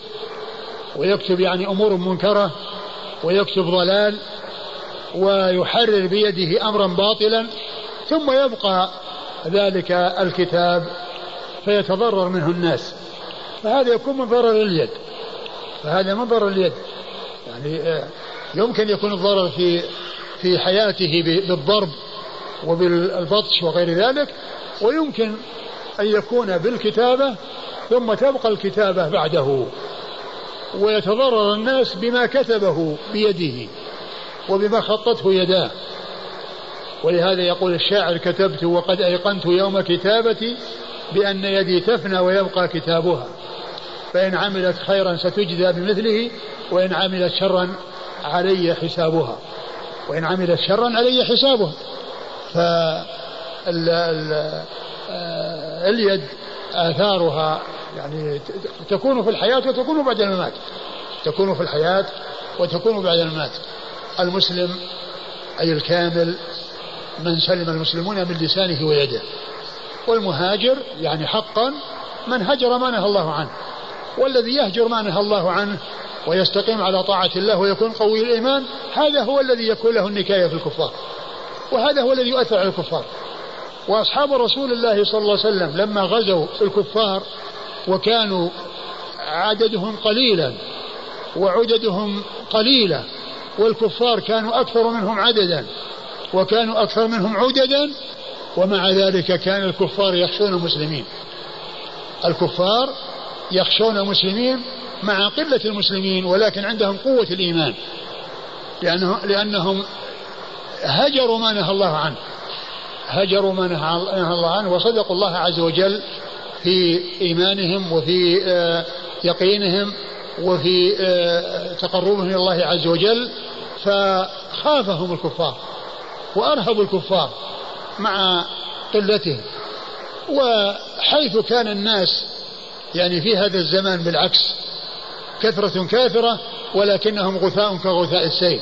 ويكتب يعني أمور منكرة ويكتب ضلال ويحرر بيده أمرا باطلا ثم يبقى ذلك الكتاب فيتضرر منه الناس. فهذا يكون من ضرر اليد فهذا من ضرر اليد يعني آه، يمكن يكون الضرر في في حياته بالضرب وبالبطش وغير ذلك ويمكن أن يكون بالكتابة ثم تبقى الكتابة بعده. ويتضرر الناس بما كتبه بيده وبما خطته يداه. ولهذا يقول الشاعر كتبت وقد أيقنت يوم كتابتي بأن يدي تفنى ويبقى كتابها. فإن عملت خيرا ستجزى بمثله وإن عملت شرا علي حسابها. وإن عملت شرا علي حسابها. فاليد آه، آثارها يعني تكون في الحياة وتكون بعد الممات. تكون في الحياة وتكون بعد الممات. المسلم أي الكامل من سلم المسلمون من لسانه ويده. والمهاجر يعني حقا من هجر ما نهى الله عنه. والذي يهجر ما نهى الله عنه ويستقيم على طاعة الله ويكون قوي الإيمان هذا هو الذي يكون له النكاية في الكفار. وهذا هو الذي يؤثر على الكفار. وأصحاب رسول الله صلى الله عليه وسلم لما غزوا الكفار وكانوا عددهم قليلا وعددهم قليلة والكفار كانوا أكثر منهم عددا. وكانوا أكثر منهم عددا ومع ذلك كان الكفار يخشون المسلمين. الكفار يخشون المسلمين مع قلة المسلمين ولكن عندهم قوة الإيمان لأنه لأنهم هجروا ما نهى الله عنه. هجروا ما نهى الله عنه وصدقوا الله عز وجل في إيمانهم وفي آه، يقينهم وفي آه، تقربهم إلى الله عز وجل فخافهم الكفار. وأرهبوا الكفار مع قلتهم. وحيث كان الناس يعني في هذا الزمان بالعكس كثرة كافرة ولكنهم غثاء كغثاء السيل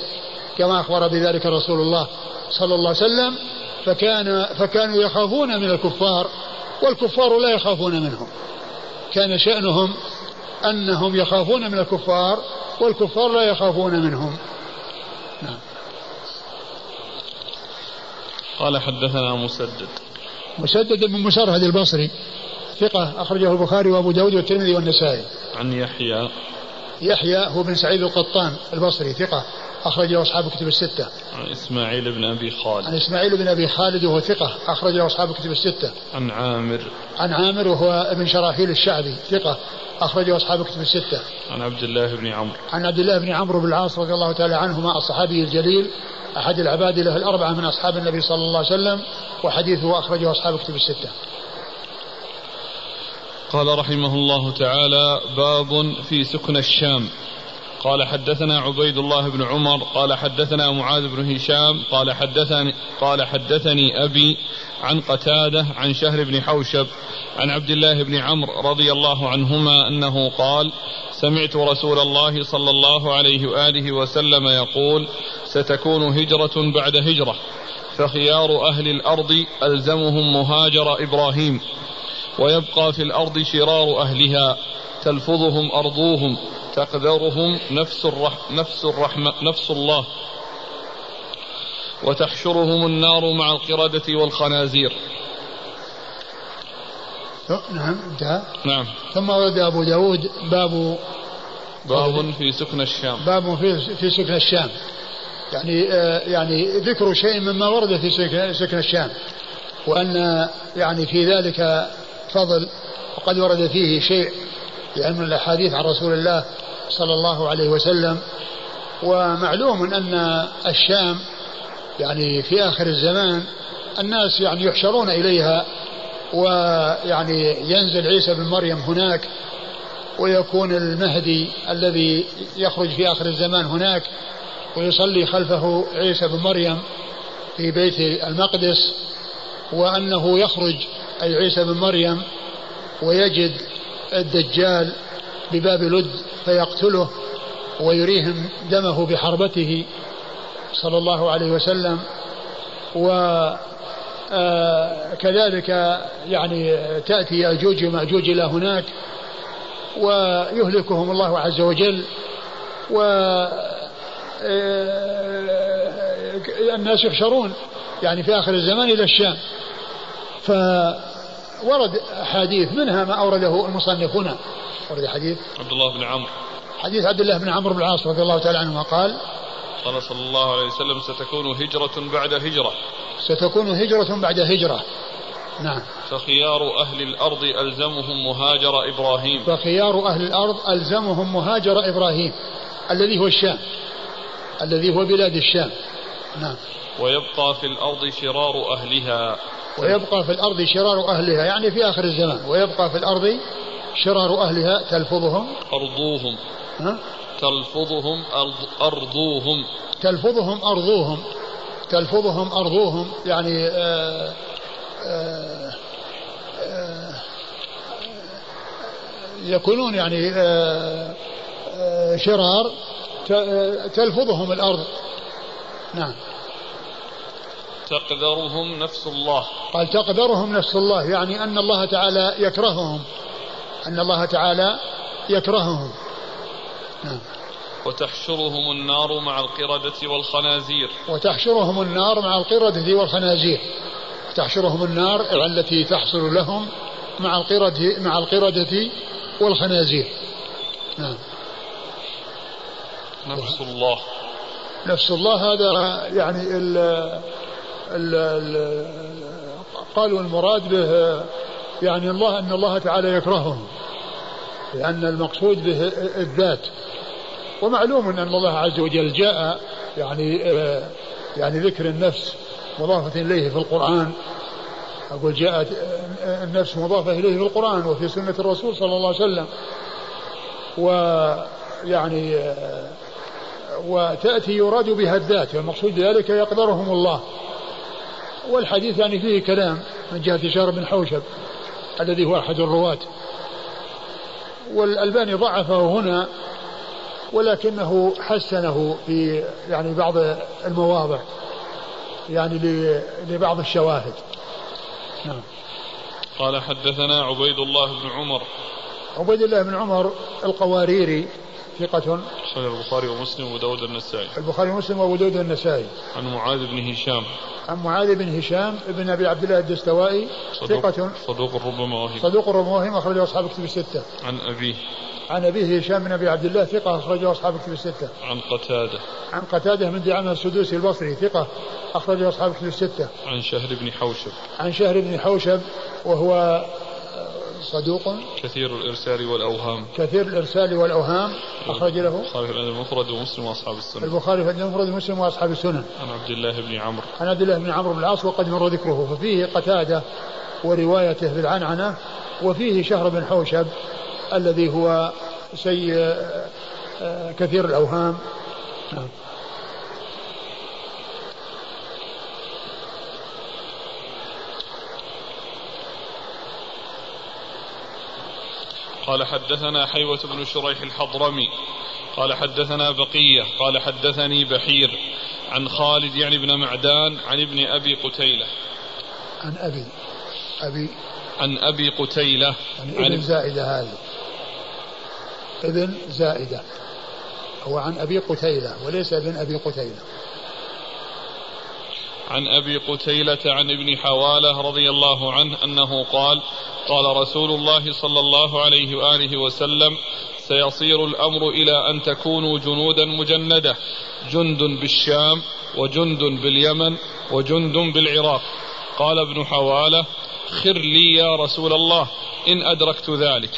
كما أخبر بذلك رسول الله صلى الله عليه وسلم. فكان فكانوا يخافون من الكفار والكفار لا يخافون منهم. كان شأنهم أنهم يخافون من الكفار والكفار لا يخافون منهم. نعم. قال حدثنا مسدد. مسدد بن مسرهد البصري ثقة أخرجه البخاري وأبو داود والترمذي والنسائي. عن يحيى. يحيى هو بن سعيد القطان البصري ثقة. أخرجه أصحاب الكتب الستة. عن إسماعيل بن أبي خالد. عن إسماعيل بن أبي خالد وهو ثقة أخرجه أصحاب الكتب الستة. عن عامر. عن عامر وهو ابن شراحيل الشعبي ثقة أخرجه أصحاب الكتب الستة. عن عبد الله بن عمرو. عن عبد الله بن عمرو بن العاص رضي الله تعالى عنهما الصحابي الجليل أحد العباد له الأربعة من أصحاب النبي صلى الله عليه وسلم وحديثه أخرجه أصحاب الكتب الستة. قال رحمه الله تعالى باب في سكن الشام قال حدثنا عبيد الله بن عمر قال حدثنا معاذ بن هشام قال حدثني قال حدثني أبي عن قتادة عن شهر بن حوشب عن عبد الله بن عمرو رضي الله عنهما أنه قال سمعت رسول الله صلى الله عليه وآله وسلم يقول ستكون هجرة بعد هجرة فخيار أهل الأرض ألزمهم مهاجر إبراهيم ويبقى في الأرض شرار أهلها. تلفظهم أرضوهم تقدرهم نفس الرح نفس الرحمة نفس الله. وتحشرهم النار مع القردة والخنازير. نعم انتهى. نعم. ثم ورد أبو داود باب باب في سكن الشام. باب في في سكن الشام. يعني آه يعني ذكر شيء مما ورد في سكن الشام. وأن يعني في ذلك فضل وقد ورد فيه شيء من الأحاديث عن رسول الله صلى الله عليه وسلم. ومعلوم أن الشام يعني في آخر الزمان الناس يعني يحشرون إليها ويعني ينزل عيسى بن مريم هناك ويكون المهدي الذي يخرج في آخر الزمان هناك ويصلي خلفه عيسى بن مريم في بيت المقدس وأنه يخرج أي عيسى بن مريم ويجد الدجال بباب لد فيقتله ويريهم دمه بحربته صلى الله عليه وسلم آه كذلك يعني تأتي يأجوج ومأجوج إلى هناك ويهلكهم الله عز وجل و آه، الناس يحشرون يعني في آخر الزمان إلى الشام. فورد أحاديث منها ما أورده المصنف هنا. ورد حديث؟ عبد الله بن عمرو. حديث عبد الله بن عمرو بن العاص رضي الله تعالى عنهما قال؟ قال صلى الله عليه وسلم ستكون هجرة بعد هجرة. ستكون هجرة بعد هجرة. نعم. فخيار أهل الأرض ألزمهم مهاجر إبراهيم. فخيار أهل الأرض ألزمهم مهاجر إبراهيم الذي هو الشام الذي هو بلاد الشام. نعم. ويبقى في الأرض شرار أهلها. ويبقى في الأرض شرار أهلها يعني في آخر الزمان ويبقى في الأرض شرار أهلها تلفظهم؟ أرضوهم. ها؟ تلفظهم أرض أرضوهم. تلفظهم أرضوهم. تلفظهم أرضوهم يعني آآ آآ آآ يكونون يعني شرار تلفظهم الأرض. نعم. تقدرهم نفس الله. قال تقدرهم نفس الله يعني أن الله تعالى يكرههم. أن الله تعالى يكرههم. نعم. وتحشرهم النار مع القردة والخنازير. وتحشرهم النار مع القردة والخنازير. تحشرهم النار التي تحصل لهم مع القردة مع القردة والخنازير. نعم. نفس الله. نفس الله هذا يعني ال قالوا المراد به يعني الله أن الله تعالى يكرههم لأن المقصود به الذات. ومعلوم أن الله عز وجل جاء يعني يعني ذكر النفس مضافة إليه في القرآن. أقول جاءت النفس مضافة إليه في القرآن وفي سنة الرسول صلى الله عليه وسلم. ويعني وتأتي يراد بها الذات والمقصود بذلك يقدرهم الله. والحديث يعني فيه كلام من جهة شهر بن حوشب الذي هو أحد الرواة. والألباني ضعفه هنا ولكنه حسنه في يعني بعض المواضع يعني لبعض الشواهد. نعم. قال حدثنا عبيد الله بن عمر. عبيد الله بن عمر القواريري ثقة. أخرج البخاري ومسلم وأبو داود النسائي البخاري ومسلم وأبو داود النسائي عن معاذ بن هشام. عن معاذ بن هشام بن أبي عبد الله الدستوائي. ثقة. صدوق ربما وهم صدوق ربما وهم أخرجه أصحاب كتب الستة. عن أبيه. عن أبيه هشام بن أبي عبد الله ثقة. أخرجه أصحاب كتب الستة. عن قتادة. عن قتادة من دعامة السدوسي البصري ثقة. أخرجه أصحاب كتب الستة. عن شهر بن حوشب. عن شهر بن حوشب وهو صدوق. كثير الإرسال والأوهام. كثير الإرسال والأوهام. أخرج له. البخاري في المفرد ومسلم وأصحاب السنن البخاري في المفرد ومسلم وأصحاب السنن عن عبد الله بن عمرو. عن عبد الله بن عمرو بن العاص وقد مر ذكره. ففيه قتادة وروايته بالعنعنة وفيه شهر بن حوشب الذي هو سيء كثير الأوهام. نعم. قال حدثنا حيوة بن شريح الحضرمي قال حدثنا بقية قال حدثني بحير عن خالد يعني بن معدان عن ابن أبي قتيلة. عن أبي أبي. عن أبي قتيلة. يعني ابن عن زائدة هذا ابن زائدة هو عن أبي قتيلة وليس ابن أبي قتيلة. عن أبي قتيلة عن ابن حوالة رضي الله عنه أنه قال قال رسول الله صلى الله عليه وآله وسلم سيصير الأمر إلى أن تكونوا جنودا مجندة جند بالشام وجند باليمن وجند بالعراق. قال ابن حوالة خر لي يا رسول الله إن أدركت ذلك.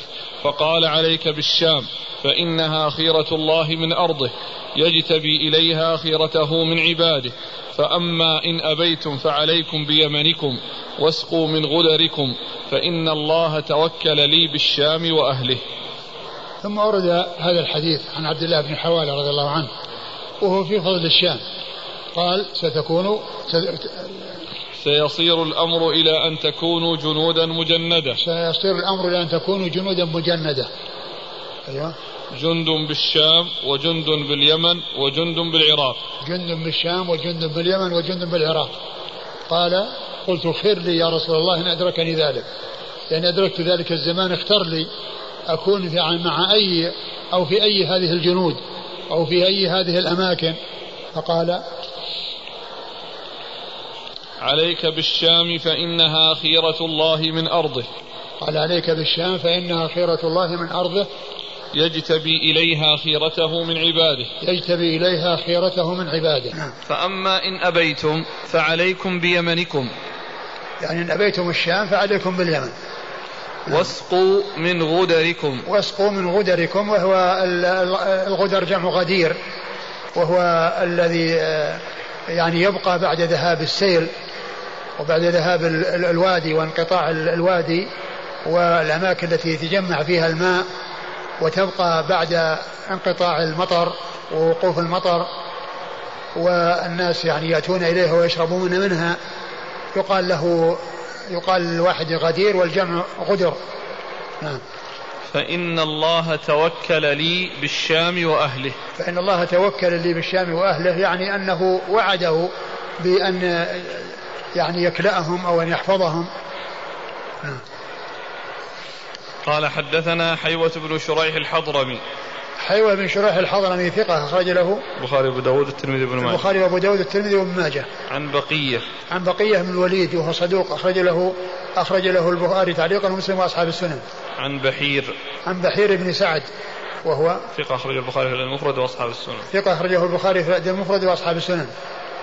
فقال عليك بالشام فإنها خيرة الله من أرضه يجتبي إليها خيرته من عباده فأما إن أبيتم فعليكم بيمنكم واسقوا من غدركم فإن الله توكل لي بالشام وأهله. ثم ورد هذا الحديث عن عبد الله بن حوالة رضي الله عنه وهو في فضل الشام. قال ستكون سيصير الأمر إلى أن تكونوا جنودا مجندة. سيصير الأمر إلى أن تكونوا جنودا مجندة. أيوه. جند بالشام وجند باليمن وجند بالعراق. جند بالشام وجند باليمن وجند بالعراق. قال قلت خير لي يا رسول الله إن أدركني ذلك. لأن أدركت ذلك الزمان اختر لي أكون في مع أي أو في أي هذه الجنود أو في أي هذه الأماكن. فقال عليك بالشام فإنها خيرة الله من أرضه. قال عليك بالشام فإنها خيرة الله من أرضه. يجتبي إليها خيرته من عباده. يجتبي إليها خيرته من عباده. نعم. فأما إن أبيتم فعليكم بيمنكم. يعني إن أبيتم الشام فعليكم باليمن. واسقوا من غدركم. واسقوا من غدركم وهو الغدر جمع غدير وهو الذي آه، يعني يبقى بعد ذهاب السيل. وبعد ذهاب الوادي وانقطاع الوادي والأماكن التي يتجمع فيها الماء وتبقى بعد انقطاع المطر ووقوف المطر والناس يعني يأتون إليها ويشربون منها يقال له يقال للواحد غدير والجمع غدر. نعم. فإن الله توكل لي بالشام وأهله. فإن الله توكل لي بالشام وأهله يعني أنه وعده بأن يعني يكلأهم أو أن يحفظهم. قال حدثنا حيوة بن شريح الحضرمي. حيوة بن شريح الحضرمي ثقة أخرج له. البخاري وأبو داود الترمذي بن ماجه. البخاري وأبو داود الترمذي وابن ماجه. عن بقية. عن بقية بن الوليد وهو صدوق أخرج له أخرج له البخاري تعليقا ومسلم وأصحاب السنن. عن بحير. عن بحير بن سعد وهو ثقة أخرجه البخاري في المفرد وأصحاب السنن. ثقة أخرجه البخاري في المفرد وأصحاب السنن.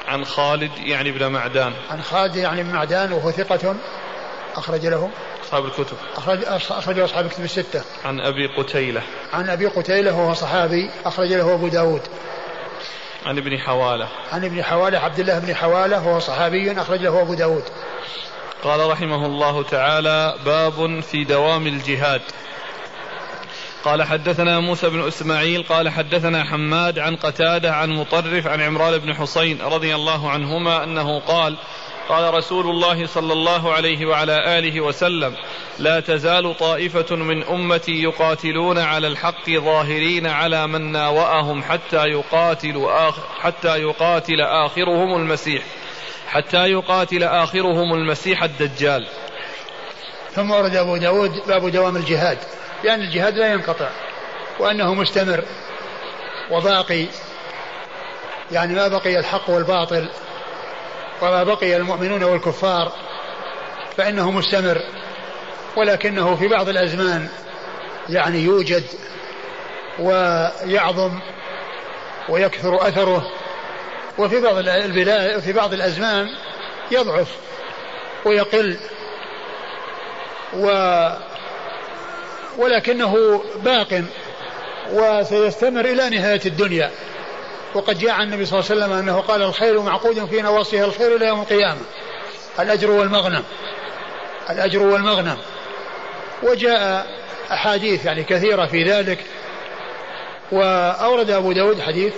عن خالد يعني بن معدان. عن خالد يعني بن معدان وهو ثقة أخرج له. أصحاب الكتب. أخرج أخرج أصحاب الكتب الستة. عن أبي قتيلة. عن أبي قتيلة وهو صحابي أخرج له أبو داود. عن ابن حوالة. عن ابن حوالة عبد الله بن حوالة وهو صحابي أخرج له أبو داود. قال رحمه الله تعالى باب في دوام الجهاد. قال حدثنا موسى بن إسماعيل قال حدثنا حماد عن قتادة عن مطرف عن عمران بن حصين رضي الله عنهما أنه قال قال رسول الله صلى الله عليه وعلى آله وسلم لا تزال طائفة من أمتي يقاتلون على الحق ظاهرين على من ناوأهم حتى يقاتل آخر حتى يقاتل آخرهم المسيح حتى يقاتل آخرهم المسيح الدجال. ثم ورد أبو داود باب دوام الجهاد. لأن الجهاد لا ينقطع وأنه مستمر وباقي يعني ما بقي الحق والباطل وما بقي المؤمنون والكفار فإنه مستمر ولكنه في بعض الأزمان يعني يوجد ويعظم ويكثر أثره وفي بعض البلاد في بعض الأزمان يضعف ويقل و ولكنه باق وسيستمر إلى نهاية الدنيا. وقد جاء عن النبي صلى الله عليه وسلم أنه قال الخير معقود في نواصيها الخير إلى يوم القيامة. الأجر والمغنم. الأجر والمغنم. وجاء أحاديث يعني كثيرة في ذلك. وأورد أبو داود حديث.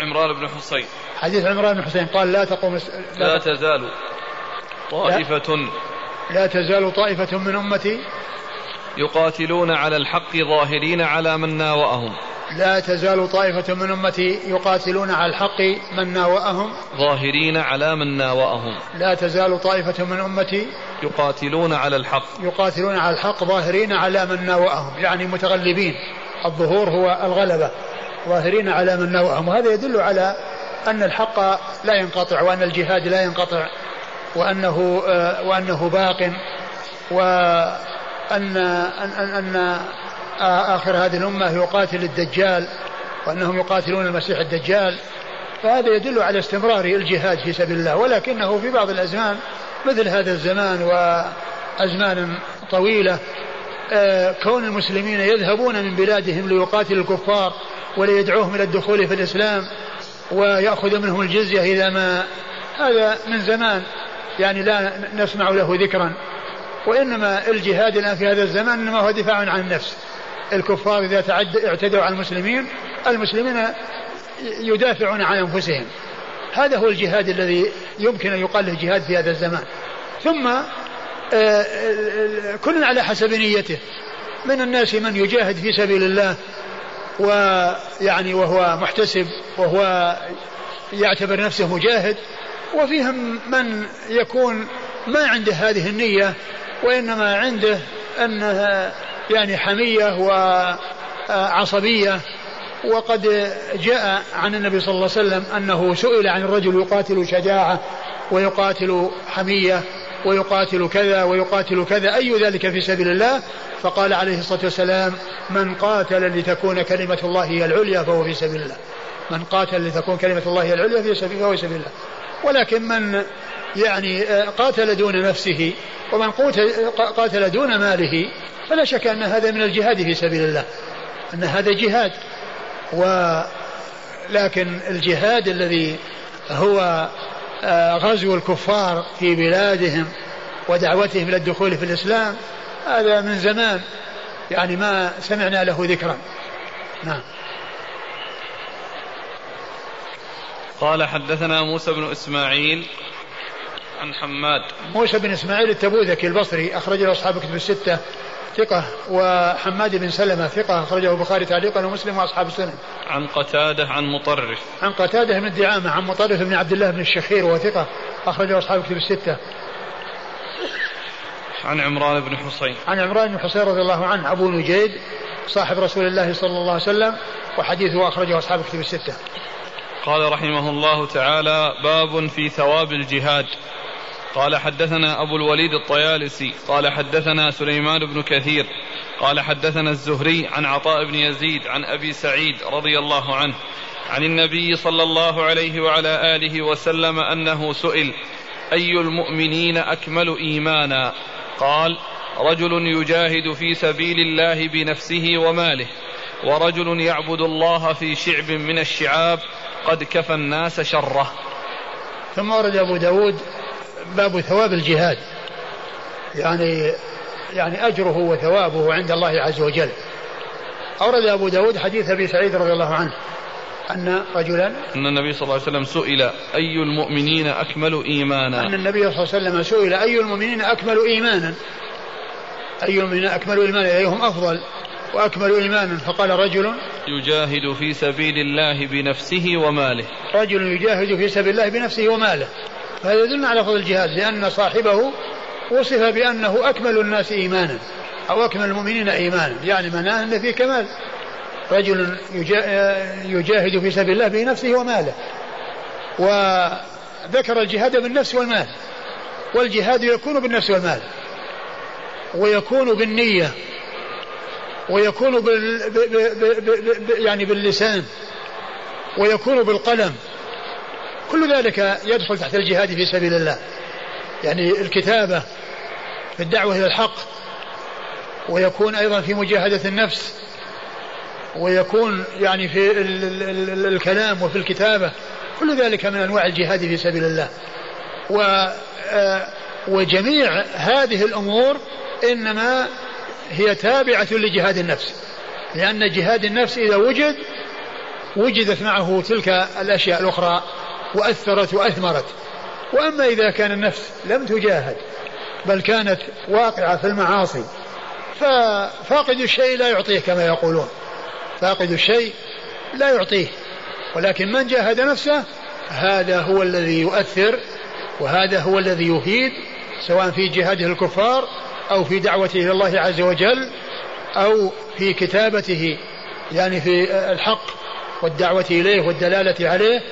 عمران بن حصين حديث عمران بن حصين قال لا تقوم لا, لا تزال طائفة. لا, لا تزال طائفة من أمتي يقاتلون على الحق ظاهرين على من ناوأهم. لا تزال طائفة من أمتي يقاتلون على الحق من ناوأهم. ظاهرين على من ناوأهم. لا تزال طائفة من أمتي يقاتلون على الحق. يقاتلون على الحق ظاهرين على من ناوأهم يعني متغلبين. الظهور هو الغلبة ظاهرين على من ناوأهم. وهذا يدل على أن الحق لا ينقطع وأن الجهاد لا ينقطع وأنه آه، وأنه باق وأن أن, أن, أن آخر هذه الأمة يقاتل الدجال وأنهم يقاتلون المسيح الدجال فهذا يدل على استمرار الجهاد في سبيل الله ولكنه في بعض الأزمان مثل هذا الزمان وأزمان طويلة آه، كون المسلمين يذهبون من بلادهم ليقاتلوا الكفار وليدعوهم إلى الدخول في الإسلام ويأخذ منهم الجزية إذا ما هذا من زمان يعني لا نسمع له ذكرا. وإنما الجهاد الآن في هذا الزمان إنما هو دفاع عن النفس. الكفار إذا تعد اعتدوا على المسلمين المسلمين يدافعون عن أنفسهم. هذا هو الجهاد الذي يمكن أن يقال له جهاد في هذا الزمان. ثم آه، كل على حسب نيته. من الناس من يجاهد في سبيل الله ويعني وهو محتسب وهو يعتبر نفسه مجاهد وفيهم من يكون ما عنده هذه النية وإنما عنده أنها يعني حمية وعصبية. وقد جاء عن النبي صلى الله عليه وسلم أنه سئل عن الرجل يقاتل شجاعة ويقاتل حمية ويقاتل كذا ويقاتل كذا أي ذلك في سبيل الله؟ فقال عليه الصلاة والسلام من قاتل لتكون كلمة الله هي العليا فهو في سبيل الله. من قاتل لتكون كلمة الله هي العليا فهو في سبيل الله. ولكن من يعني قاتل دون نفسه ومن قاتل دون ماله فلا شك أن هذا من الجهاد في سبيل الله أن هذا جهاد. ولكن الجهاد الذي هو آه، غزو الكفار في بلادهم ودعوتهم إلى الدخول في الإسلام هذا من زمان. يعني ما سمعنا له ذكرا. نعم. قال حدثنا موسى بن إسماعيل عن حماد موسى بن إسماعيل التبوذكي البصري أخرج له أصحاب كتب الستة ثقة وحماد بن سلمة ثقة أخرجه البخاري تعليقا ومسلم وأصحاب السنن. عن قتادة عن مطرف. عن قتادة بن الدعامة عن مطرف بن عبد الله بن الشخير وهو ثقة أخرجه أصحاب الكتب الستة. عن عمران بن حصين. عن عمران بن حصين رضي الله عنه أبو نجيد صاحب رسول الله صلى الله عليه وسلم وحديثه أخرجه أصحاب الكتب الستة. قال رحمه الله تعالى باب في ثواب الجهاد قال حدثنا أبو الوليد الطيالسي قال حدثنا سليمان بن كثير قال حدثنا الزهري عن عطاء بن يزيد عن أبي سعيد رضي الله عنه عن النبي صلى الله عليه وعلى آله وسلم أنه سئل أي المؤمنين أكمل إيمانا؟ قال رجل يجاهد في سبيل الله بنفسه وماله ورجل يعبد الله في شعب من الشعاب قد كفى الناس شره. ثم ورد أبو داود باب ثواب الجهاد. يعني يعني أجره وثوابه عند الله عز وجل. أورد أبو داود حديث أبي سعيد رضي الله عنه أن رجلا أن النبي صلى الله عليه وسلم سئل أي المؤمنين أكمل إيمانا؟ أن النبي صلى الله عليه وسلم سئل أي المؤمنين أكمل إيمانا؟ أي المؤمنين أكمل إيمانا؟ أيهم أفضل وأكمل إيمانا. فقال رجل يجاهد في سبيل الله بنفسه وماله. رجل يجاهد في سبيل الله بنفسه وماله. فهذا يدل على فضل الجهاد لأن صاحبه وصف بأنه أكمل الناس إيمانا أو أكمل المؤمنين إيمانا يعني معناه أن فيه كمال. رجل يجاهد في سبيل الله بنفسه وماله وذكر الجهاد بالنفس والمال والجهاد يكون بالنفس والمال ويكون بالنية ويكون بال يعني باللسان ويكون بالقلم. كل ذلك يدخل تحت الجهاد في سبيل الله. يعني الكتابة في الدعوة إلى الحق ويكون أيضا في مجاهدة النفس ويكون يعني في الكلام وفي الكتابة كل ذلك من أنواع الجهاد في سبيل الله. و آه، وجميع هذه الأمور إنما هي تابعة لجهاد النفس. لأن جهاد النفس إذا وجد وجدت معه تلك الأشياء الأخرى وأثرت وأثمرت. وأما إذا كان النفس لم تجاهد بل كانت واقعة في المعاصي ففاقد الشيء لا يعطيه كما يقولون. فاقد الشيء لا يعطيه. ولكن من جاهد نفسه؟ هذا هو الذي يؤثر وهذا هو الذي يفيد سواء في جهاده الكفار أو في دعوته إلى الله عز وجل أو في كتابته يعني في الحق والدعوة إليه والدلالة عليه.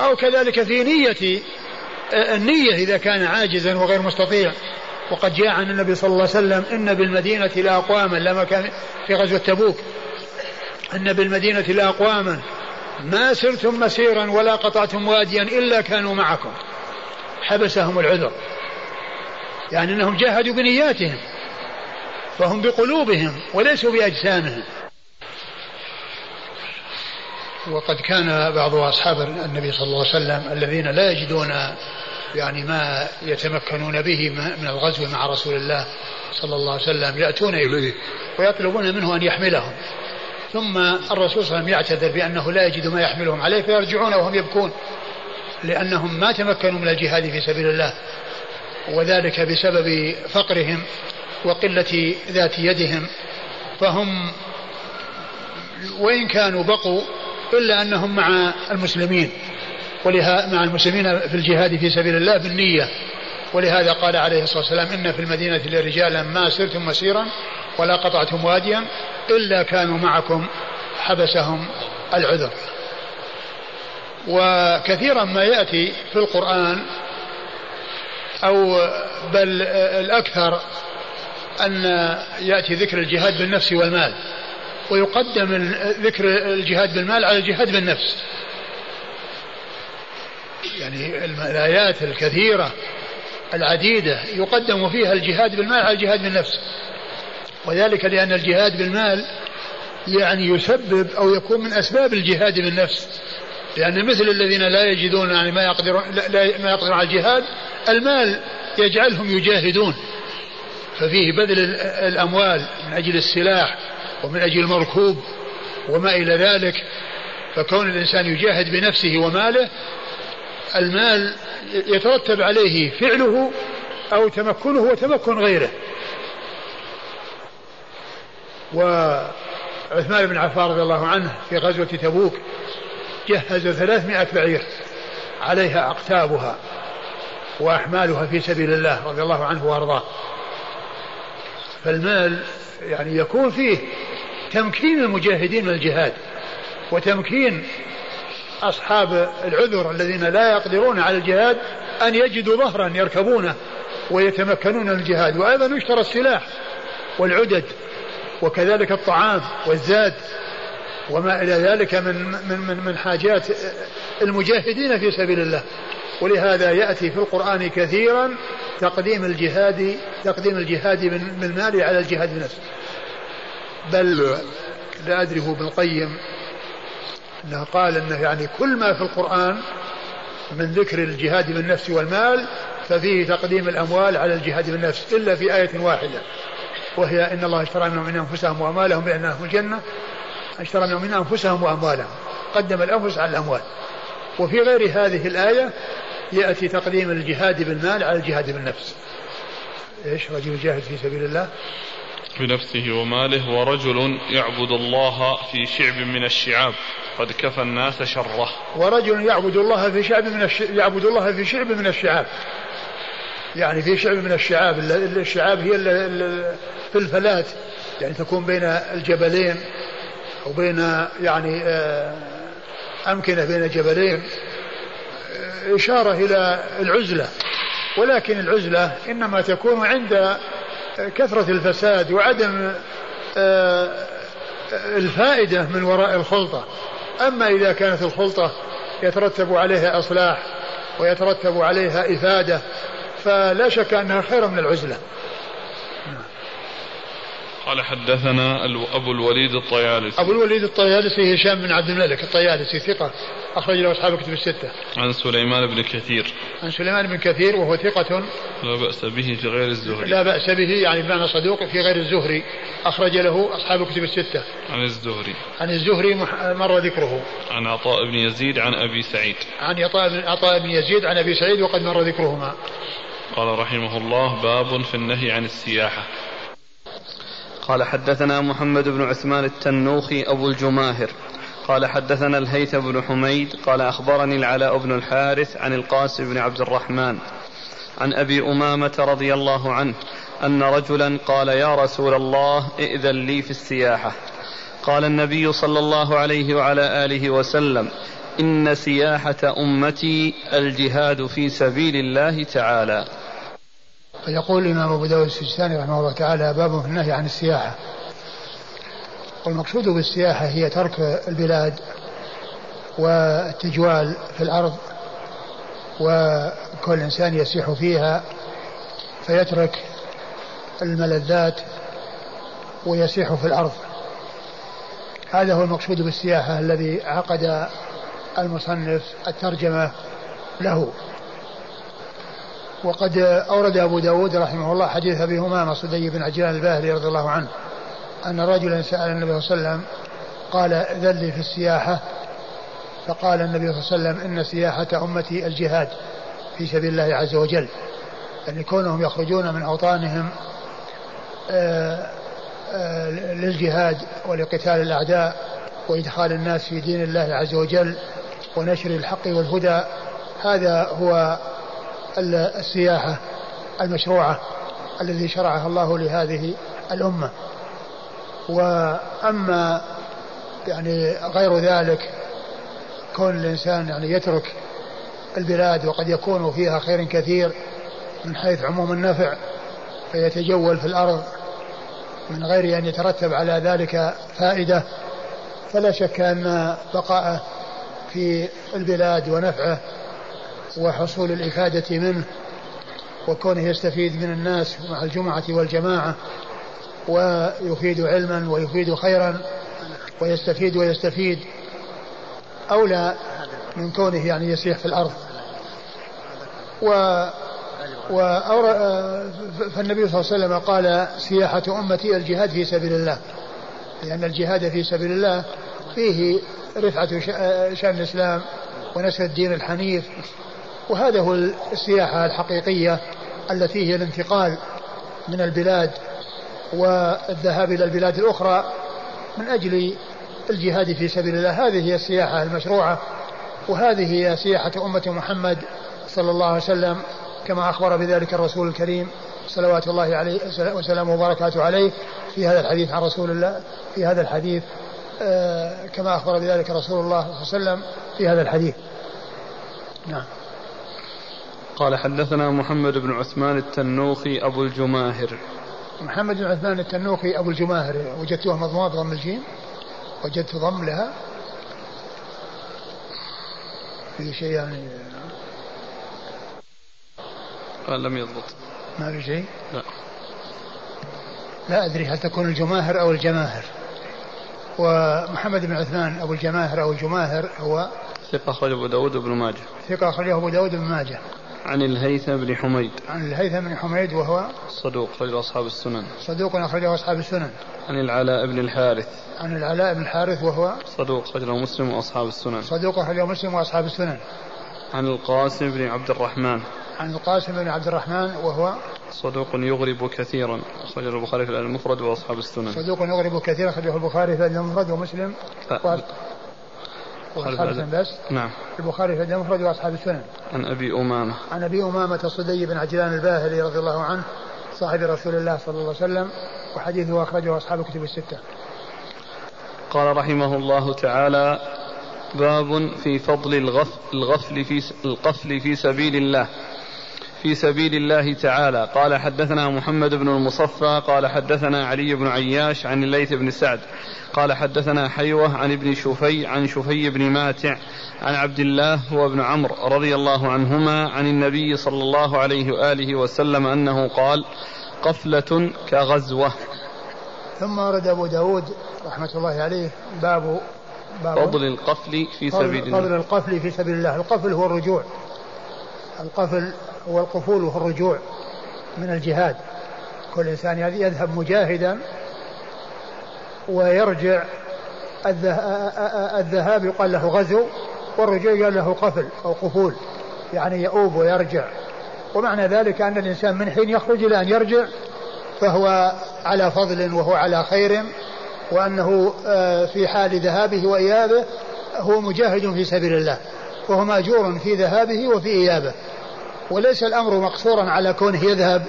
أو كذلك في نية النية إذا كان عاجزا وغير مستطيع. وقد جاء عن النبي صلى الله عليه وسلم إن بالمدينة لأقواما لما كان في غزوة تبوك. إن بالمدينة لأقواما ما سرتم مسيرا ولا قطعتم واديا إلا كانوا معكم. حبسهم العذر. يعني أنهم جاهدوا بنياتهم فهم بقلوبهم وليسوا بأجسامهم. وقد كان بعض أصحاب النبي صلى الله عليه وسلم الذين لا يجدون يعني ما يتمكنون به من الغزو مع رسول الله صلى الله عليه وسلم يأتون إليه ويطلبون منه أن يحملهم. ثم الرسول صلى الله عليه وسلم يعتذر بأنه لا يجد ما يحملهم عليه فيرجعون وهم يبكون لأنهم ما تمكنوا من الجهاد في سبيل الله وذلك بسبب فقرهم وقلة ذات يدهم فهم وإن كانوا بقوا إلا أنهم مع المسلمين. ولها مع المسلمين في الجهاد في سبيل الله بالنية. ولهذا قال عليه الصلاة والسلام إن في المدينة لرجالا ما سرتم مسيرا ولا قطعتم واديا إلا كانوا معكم حبسهم العذر. وكثيرا ما يأتي في القرآن أو بل الأكثر أن يأتي ذكر الجهاد بالنفس والمال. ويقدم ذكر الجهاد بالمال على الجهاد بالنفس. يعني الآيات الكثيرة العديدة يقدم فيها الجهاد بالمال على الجهاد بالنفس. وذلك لأن الجهاد بالمال يعني يسبب أو يكون من أسباب الجهاد بالنفس. لأن مثل الذين لا يجدون يعني ما يقدرون لا ما يقدرون على الجهاد المال يجعلهم يجاهدون. ففيه بذل الأموال من أجل السلاح ومن أجل المركوب وما إلى ذلك فكون الإنسان يجاهد بنفسه وماله المال يترتب عليه فعله أو تمكنه وتمكن غيره. وعثمان بن عفان رضي الله عنه في غزوة تبوك جهز ثلاثمائة بعير عليها أقتابها وأحمالها في سبيل الله رضي الله عنه وأرضاه. فالمال يعني يكون فيه تمكين المجاهدين من الجهاد وتمكين أصحاب العذر الذين لا يقدرون على الجهاد أن يجدوا ظهرا يركبونه ويتمكنون من الجهاد. وأيضا يشترى السلاح والعدد وكذلك الطعام والزاد وما إلى ذلك من من من, من حاجات المجاهدين في سبيل الله. ولهذا يأتي في القرآن كثيرا تقديم الجهاد تقديم الجهاد بالمال على الجهاد بنفسه. بل لا أدري هو ابن القيم أنه قال أنه يعني كل ما في القرآن من ذكر الجهاد بالنفس والمال ففيه تقديم الأموال على الجهاد بالنفس إلا في آية واحدة وهي إن الله اشترى منهم من أنفسهم وأموالهم بأن لهم الجنة اشترى منهم من أنفسهم وأموالهم قدم الأنفس على الأموال. وفي غير هذه الآية يأتي تقديم الجهاد بالمال على الجهاد بالنفس. إيش رجل يجاهد في سبيل الله؟ بنفسه وماله ورجل يعبد الله في شعب من الشعاب. قد كفى الناس شره. ورجل يعبد الله في شعب من الش... يعبد الله في شعب من الشعاب. يعني في شعب من الشعاب الشعاب هي في الفلات. يعني تكون بين الجبلين أو بين يعني آه، أمكنة بين جبلين. إشارة إلى العزلة. ولكن العزلة إنما تكون عند كثرة الفساد وعدم آه، الفائدة من وراء الخلطة. أما إذا كانت الخلطة يترتب عليها إصلاح ويترتب عليها إفادة فلا شك أنها خير من العزلة. قال حدثنا أبو الوليد الطيالسي. أبو الوليد الطيالسي هشام بن عبد الملك الطيالسي ثقة أخرج له أصحاب كتب الستة. عن سليمان بن كثير. عن سليمان بن كثير وهو ثقة. لا بأس به في غير الزهري. لا بأس به يعني بمعنى صدوق في غير الزهري. أخرج له أصحاب كتب الستة. عن الزهري. عن الزهري مر ذكره. عن عطاء بن يزيد عن أبي سعيد. عن عطاء بن يزيد عن أبي سعيد وقد مر ذكرهما. قال رحمه الله باب في النهي عن السياحة. قال حدثنا محمد بن عثمان التنوخي أبو الجماهر. قال حدثنا الهيثم بن حميد قال أخبرني العلاء بن الحارث عن القاسم بن عبد الرحمن. عن أبي أمامة رضي الله عنه أن رجلا قال يا رسول الله ائذن لي في السياحة. قال النبي صلى الله عليه وعلى آله وسلم إن سياحة أمتي الجهاد في سبيل الله تعالى. فيقول الإمام أبو داود السجستاني رحمه الله تعالى باب في النهي عن السياحة. والمقصود بالسياحة هي ترك البلاد والتجوال في الأرض وكل إنسان يسيح فيها فيترك الملذات ويسيح في الأرض. هذا هو المقصود بالسياحة الذي عقد المصنف الترجمة له. وقد أورد أبو داود رحمه الله حديث أبي همامة صدي بن عجلان الباهلي رضي الله عنه أن رجلا سأل النبي صلى الله عليه وسلم قال ذل لي في السياحة فقال النبي صلى الله عليه وسلم إن سياحة أمتي الجهاد في سبيل الله عز وجل يعني كونهم يخرجون من أوطانهم آه، آه، للجهاد ولقتال الأعداء وإدخال الناس في دين الله عز وجل ونشر الحق والهدى هذا هو السياحة المشروعة الذي شرعها الله لهذه الأمة. وأما يعني غير ذلك كون الإنسان يعني يترك البلاد وقد يكون فيها خير كثير من حيث عموم النفع فيتجول في الأرض من غير أن يترتب على ذلك فائدة. فلا شك أن بقاءه في البلاد ونفعه وحصول الإفادة منه وكونه يستفيد من الناس مع الجمعة والجماعة ويفيد علما ويفيد خيرا ويستفيد ويستفيد أولى من كونه يعني يسيح في الأرض. و فالنبي صلى الله عليه وسلم قال سياحة أمتي الجهاد في سبيل الله. لأن الجهاد في سبيل الله فيه رفعة شأن الإسلام ونشر الدين الحنيف وهذا هو السياحة الحقيقية التي هي الانتقال من البلاد والذهاب إلى البلاد الأخرى من أجل الجهاد في سبيل الله. هذه هي السياحة المشروعة وهذه هي سياحة أمة محمد صلى الله عليه وسلم كما أخبر بذلك الرسول الكريم صلوات الله عليه وسلامه وبركاته عليه في هذا الحديث عن رسول الله في هذا الحديث آه، كما أخبر بذلك رسول الله صلى الله عليه وسلم في هذا الحديث. نعم. قال حدثنا محمد بن عثمان التنوخي أبو الجماهر. محمد بن عثمان التنوخي أبو الجماهر. وجدتها مضمومة ضم الجيم. وجدت ضم لها في شيء يعني؟ قال لم يضبط. ما في شيء؟ لا. لا أدري هل تكون الجماهر أو الجماهر. ومحمد بن عثمان أبو الجماهر أو الجماهر هو ثقة أخرجه أبو داود بن ماجه. ثقة أخرجه أبو داود بن ماجه. عن الهيثم بن حميد. عن الهيثم بن حميد وهو صدوق أخرجه أصحاب السنن. صدوق أخرجه أصحاب السنن. عن العلاء بن الحارث. عن العلاء بن الحارث وهو صدوق أخرجه مسلم وأصحاب السنن. صدوق أخرجه مسلم وأصحاب السنن. عن القاسم بن عبد الرحمن. عن القاسم بن عبد الرحمن وهو صدوق يغرب كثيرا. أخرجه البخاري في المفرد وأصحاب السنن. صدوق يغرب كثيرا أخرجه البخاري في المفرد ومسلم. وأصحاب السنن بس. نعم. البخاري في المفرد وأصحاب السنن. عن أبي أمامة. عن أبي أمامة الصدي بن عجلان الباهلي رضي الله عنه صاحب رسول الله صلى الله عليه وسلم وحديثه أخرجه أصحاب الكتب الستة. قال رحمه الله تعالى باب في فضل الغفل في القفل في سبيل الله. في سبيل الله تعالى. قال حدثنا محمد بن المصفى قال حدثنا علي بن عياش عن الليث بن سعد قال حدثنا حيوة عن ابن شفي عن شفي بن ماتع عن عبد الله هو ابن عمرو رضي الله عنهما عن النبي صلى الله عليه وآله وسلم أنه قال قفلة كغزوة. ثم ورد أبو داود رحمة الله عليه باب, باب فضل القفل في سبيل الله. فضل القفل في سبيل الله. القفل هو الرجوع. القفل هو القفول وهو الرجوع من الجهاد. كل إنسان يذهب مجاهدا ويرجع الذهاب يقال له غزو والرجوع يقال له قفل أو قفول يعني يؤوب ويرجع. ومعنى ذلك أن الإنسان من حين يخرج إلى أن يرجع فهو على فضل وهو على خير وأنه آه، في حال ذهابه وإيابه هو مجاهد في سبيل الله وهو مأجور في ذهابه وفي إيابه. وليس الأمر مقصورا على كونه يذهب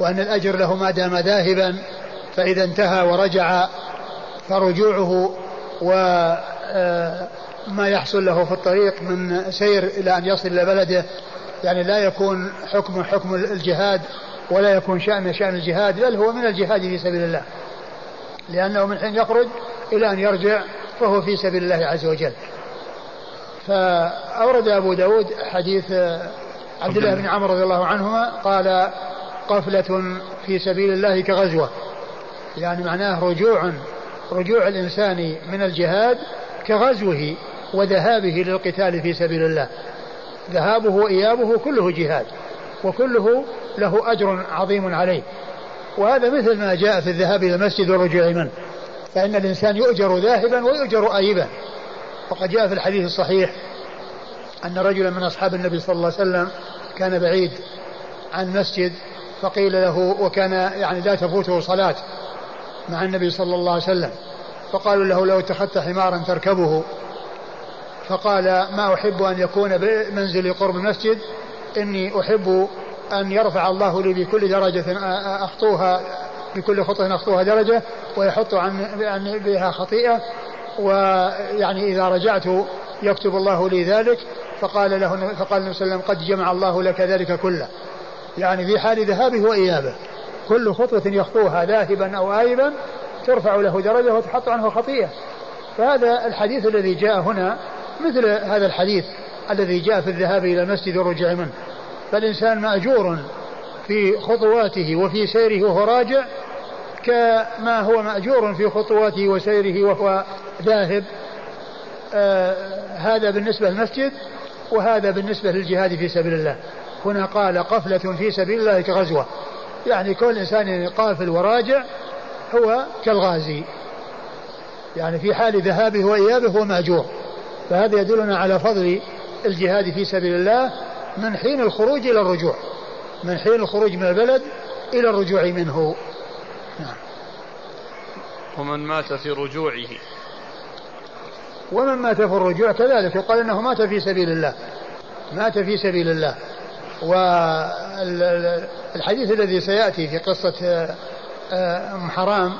وأن الأجر له ما دام ذاهبا فإذا انتهى ورجع فرجوعه وما آه، يحصل له في الطريق من سير إلى أن يصل إلى بلده. يعني لا يكون حكم حكم الجهاد ولا يكون شأن شأن الجهاد بل هو من الجهاد في سبيل الله. لأنه من حين يخرج إلى أن يرجع فهو في سبيل الله عز وجل. فأورد أبو داود حديث عبد الله بن عمرو رضي الله عنهما قال قفلة في سبيل الله كغزوة. يعني معناه رجوع رجوع الإنسان من الجهاد كغزوه وذهابه للقتال في سبيل الله. ذهابه وإيابه كله جهاد وكله له أجر عظيم عليه. وهذا مثل ما جاء في الذهاب إلى المسجد والرجوع منه. فإن الإنسان يؤجر ذاهبا ويؤجر آيبا. وقد جاء في الحديث الصحيح أن رجلا من أصحاب النبي صلى الله عليه وسلم كان بعيد عن مسجد فقيل له وكان يعني لا تفوته صلاة مع النبي صلى الله عليه وسلم. فقالوا له لو اتخذت حمارا تركبه. فقال ما أحب أن يكون منزلي قرب المسجد؟ إني أحب أن يرفع الله لي بكل درجة أخطوها بكل خطوة أخطوها درجة ويحط عن بها خطيئة ويعني إذا رجعت يكتب الله لي ذلك فقال له فقال النبي صلى الله عليه وسلم قد جمع الله لك ذلك كله. يعني في حال ذهابه وإيابه. كل خطوة يخطوها ذاهبا أو آيبا ترفع له درجة وتحط عنه خطيئة. فهذا الحديث الذي جاء هنا مثل هذا الحديث الذي جاء في الذهاب إلى المسجد والرجوع منه. فالإنسان مأجور في خطواته وفي سيره وهو راجع كما هو مأجور في خطواته وسيره وهو ذاهب. آه هذا بالنسبة للمسجد. وهذا بالنسبة للجهاد في سبيل الله. هنا قال قفلة في سبيل الله كغزوة. يعني كل إنسان قافل وراجع هو كالغازي. يعني في حال ذهابه وإيابه هو مأجور. فهذا يدلنا على فضل الجهاد في سبيل الله من حين الخروج إلى الرجوع. من حين الخروج من البلد إلى الرجوع منه. نعم. ومن مات في رجوعه. ومن مات في الرجوع كذلك. يقال إنه مات في سبيل الله. مات في سبيل الله. والحديث الذي سيأتي في قصة آه، أم حرام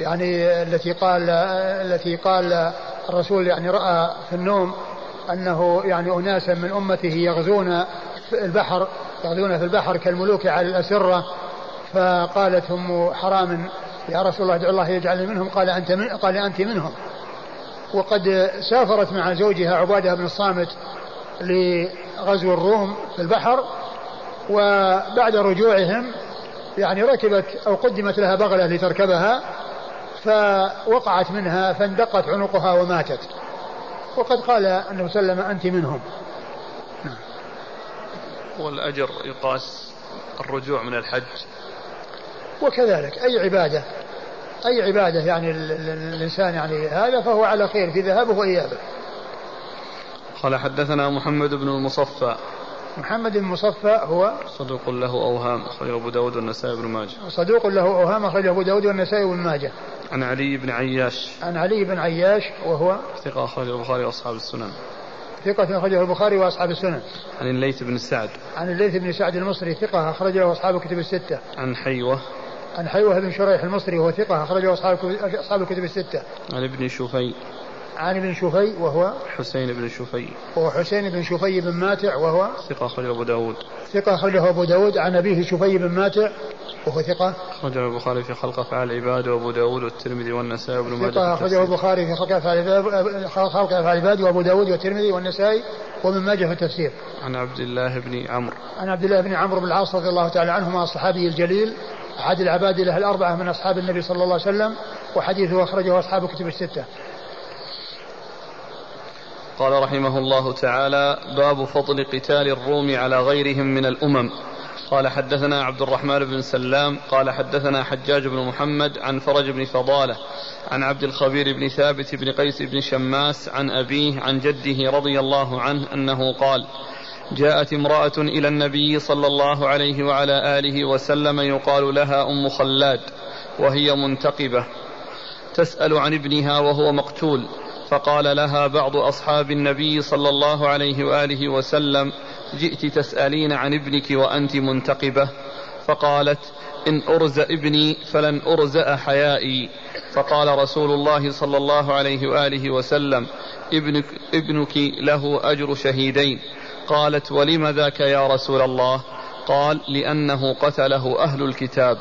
يعني التي قال التي قال الرسول يعني رأى في النوم أنه يعني أناسا من أمته يغزون في البحر يغزون في البحر كالملوك على الأسرة. فقالت أم حرام يا رسول الله ادعو الله يجعلني منهم. قال أنت من قال أنت منهم. وقد سافرت مع زوجها عبادة بن الصامت لغزو الروم في البحر وبعد رجوعهم يعني ركبت أو قدمت لها بغلة لتركبها فوقعت منها فاندقت عنقها وماتت وقد قال النبي صلى الله عليه وسلم أنت منهم. والأجر يقاس الرجوع من الحج وكذلك أي عبادة أي عبادة يعني الإنسان يعني هذا فهو على خير في ذهابه وإيابه قال حدثنا محمد بن المصفى محمد بن المصفى هو صدوق له أوهام أخرجه أبو داود والنسائي بن ماجه صدوق له أوهام أخرجه أبو داود والنسائي بن ماجه عن علي بن عياش عن علي بن عياش وهو ثقة أخرجه البخاري وأصحاب السنن ثقة أخرجه البخاري وأصحاب السنن. عن الليث بن سعد. عن الليث بن سعد المصري ثقة أخرجه أصحاب الكتب الستة. عن حيوة. عن حيوة بن شريح المصري وهو ثقة أخرجه أصحاب أصحاب الكتب الستة. عن ابن شفي. عن ابن شفي وهو حسين بن شفي. وهو حسين بن شفي بن ماتع وهو ثقة أخرجه أبو داود. ثقة أخرجه أبو داود عن أبيه شفي بن ماتع وهو ثقة أخرجه البخاري في خلق أفعال العباد وأبو داود والترمذي والنسائي وابن ماجه ثقة أخرجه البخاري في خلق أفعال خلق أفعال العباد وأبو داود والترمذي والنسائي وابن ماجه في التفسير. عن عبد الله بن عمرو. عن عبد الله بن عمرو بن العاص رضي الله تعالى عنهما الصحابي الجليل أحد العباد له الأربعة من أصحاب النبي صلى الله عليه وسلم وحديثه أخرجه أصحاب الكتب الستة. قال رحمه الله تعالى باب فضل قتال الروم على غيرهم من الأمم. قال حدثنا عبد الرحمن بن سلام قال حدثنا حجاج بن محمد عن فرج بن فضالة عن عبد الخبير بن ثابت بن قيس بن شماس عن أبيه عن جده رضي الله عنه أنه قال جاءت امرأة إلى النبي صلى الله عليه وعلى آله وسلم يقال لها أم خلاد وهي منتقبة. تسأل عن ابنها وهو مقتول فقال لها بعض أصحاب النبي صلى الله عليه وآله وسلم جئت تسألين عن ابنك وأنت منتقبة. فقالت إن أرزأ ابني فلن أرزأ حيائي فقال رسول الله صلى الله عليه وآله وسلم ابنك, ابنك له أجر شهيدين. قالت ولم ذاك يا رسول الله؟ قال لأنه قتله أهل الكتاب.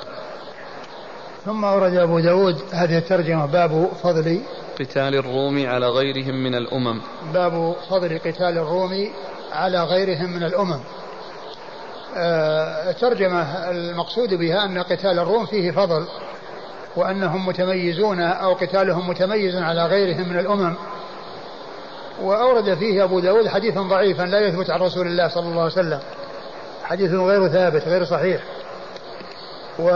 ثم أورد أبو داود هذه الترجمة باب فضل قتال الروم على غيرهم من الأمم. باب فضل قتال الروم على غيرهم من الأمم. آه، الترجمة المقصود بها أن قتال الروم فيه فضل وأنهم متميزون أو قتالهم متميز على غيرهم من الأمم. وأورد فيه أبو داود حديثا ضعيفا لا يثبت عن رسول الله صلى الله عليه وسلم. حديث غير ثابت غير صحيح. و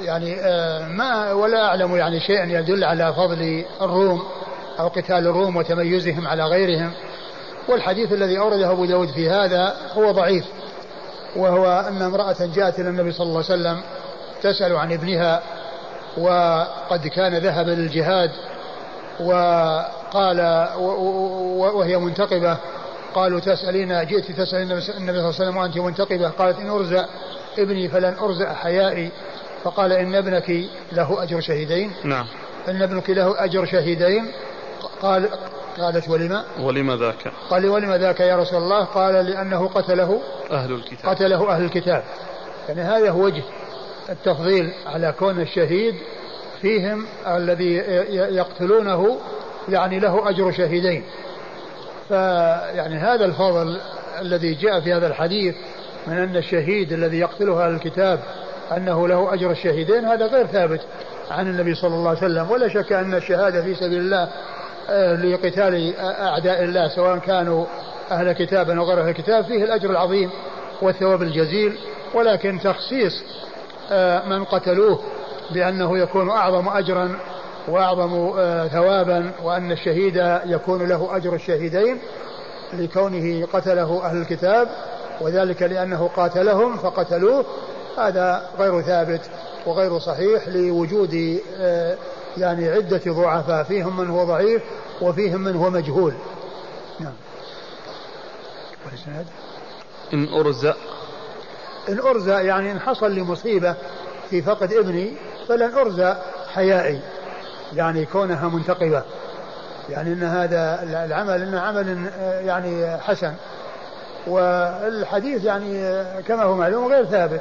يعني آه، ما ولا أعلم يعني شيئا يدل على فضل الروم أو قتال الروم وتميزهم على غيرهم. والحديث الذي أورده أبو داود في هذا هو ضعيف وهو أن امرأة جاءت إلى النبي صلى الله عليه وسلم تسأل عن ابنها وقد كان ذهب للجهاد وقال وهي منتقبة. قالوا تسألين جئت تسألين النبي صلى الله عليه وسلم وأنت منتقبة؟ قالت إن أرزع ابني فلن أرزع حيائي. فقال إن ابنك له أجر شهيدين. نعم. إن ابنك له أجر شهيدين. قال قالت ولما؟ ولما ذاك؟ قال ولما ذاك يا رسول الله؟ قال لأنه قتله أهل الكتاب. قتله أهل الكتاب. يعني هذا هو وجه التفضيل على كون الشهيد فيهم الذي يقتلونه يعني له أجر شهيدين. فيعني هذا الفضل الذي جاء في هذا الحديث من أن الشهيد الذي يقتله أهل الكتاب أنه له أجر الشهيدين هذا غير ثابت عن النبي صلى الله عليه وسلم. ولا شك أن الشهادة في سبيل الله آه، لقتال أعداء الله سواء كانوا أهل كتاب أو غير أهل الكتاب فيه الأجر العظيم والثواب الجزيل. ولكن تخصيص آه، من قتلوه بأنه يكون أعظم أجرا وأعظم آه، ثوابا وأن الشهيد يكون له أجر الشهيدين لكونه قتله أهل الكتاب وذلك لأنه قاتلهم فقتلوه. هذا غير ثابت وغير صحيح لوجود آه، يعني عدة ضعفاء فيهم من هو ضعيف وفيهم من هو مجهول. نعم. إن أرزأ إن أرزأ يعني إن حصل لي مصيبة في فقد ابني فلن أرزأ حيائي. يعني كونها منتقبة. يعني إن هذا العمل إنه عمل آه، يعني حسن. والحديث يعني آه، كما هو معلوم غير ثابت.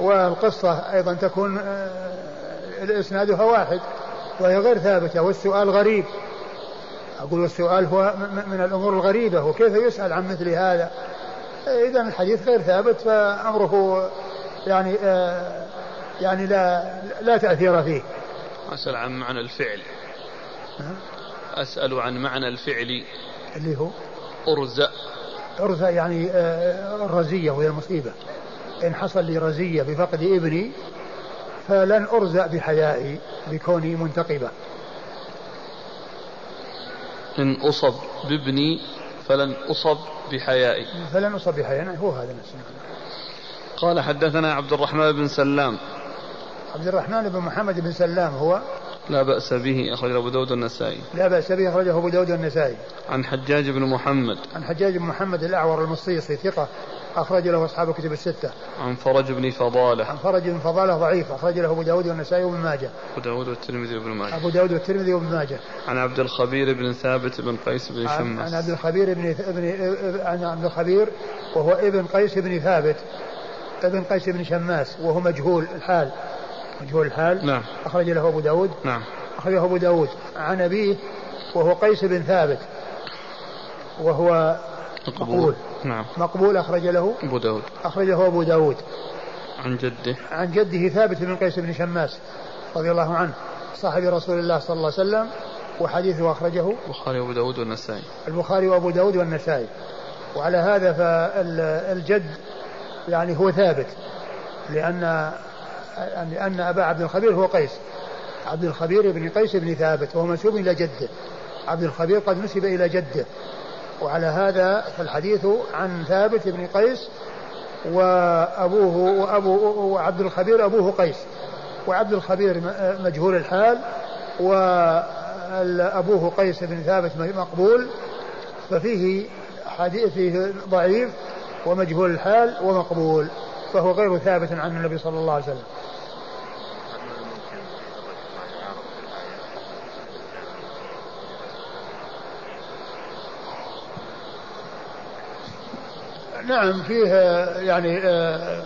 والقصة أيضا تكون آه، إسنادها واحد وهي غير ثابتة والسؤال غريب. أقول والسؤال هو من الأمور الغريبة وكيف يسأل عن مثل هذا؟ إذا الحديث غير ثابت فأمره يعني يعني لا لا تأثير فيه. أسأل عن معنى الفعل. أسأل عن معنى الفعل. اللي هو؟ أرزأ أرزأ يعني آه، الرزية وهي المصيبة. إن حصل لي رزية بفقد ابني فلن أرزأ بحيائي بكوني منتقبة. إن أصب بابني فلن أصب بحيائي. فلن أصب بحيائي. هو هذا نفسه. قال حدثنا عبد الرحمن بن سلام. عبد الرحمن بن محمد بن سلام هو؟ لا بأس به أخرجه أبو داود النسائي لا بأس به أخرجه أبو داود النسائي عن حجاج بن محمد. عن حجاج بن محمد الأعور المصيصي ثقة أخرج له أصحاب الكتب الستة. عن فرج بن فضالة. عن فرج بن فضالة ضعيف أخرج له أبو داود والنسائي وابن ماجه. أبو داود والترمذي وابن ماجه. أبو داود والترمذي وابن ماجه. عن عبد الخبير بن ثابت بن قيس بن شمس عن عبد الخبير بن ابن عن عبد الخبير وهو ابن قيس بن ثابت ابن قيس بن شماس وهو مجهول الحال. مجهول الحال. نعم. أخرج له أبو داود. نعم. أخرجه أبو داود. عن أبيه وهو قيس بن ثابت. وهو مقبول. نعم. مقبول أخرج له. أبو داود. أخرجه أبو داود. عن جده. عن جده ثابت بن قيس بن شماس رضي الله عنه صاحب رسول الله صلى الله عليه وسلم وحديثه أخرجه. البخاري وأبو داود والنسائي. البخاري وأبو داود والنسائي. وعلى هذا فالجد يعني هو ثابت لأن لأن أبا عبد الخبير هو قيس. عبد الخبير بن قيس بن ثابت وهو منسوب إلى جده. عبد الخبير قد نسب إلى جده. وعلى هذا فالحديث عن ثابت بن قيس وأبوه وأبو وعبد الخبير أبوه قيس. وعبد الخبير مجهول الحال وأبوه قيس بن ثابت مقبول. ففيه حديث ضعيف ومجهول الحال ومقبول. فهو غير ثابت عن النبي صلى الله عليه وسلم. نعم فيه يعني آه،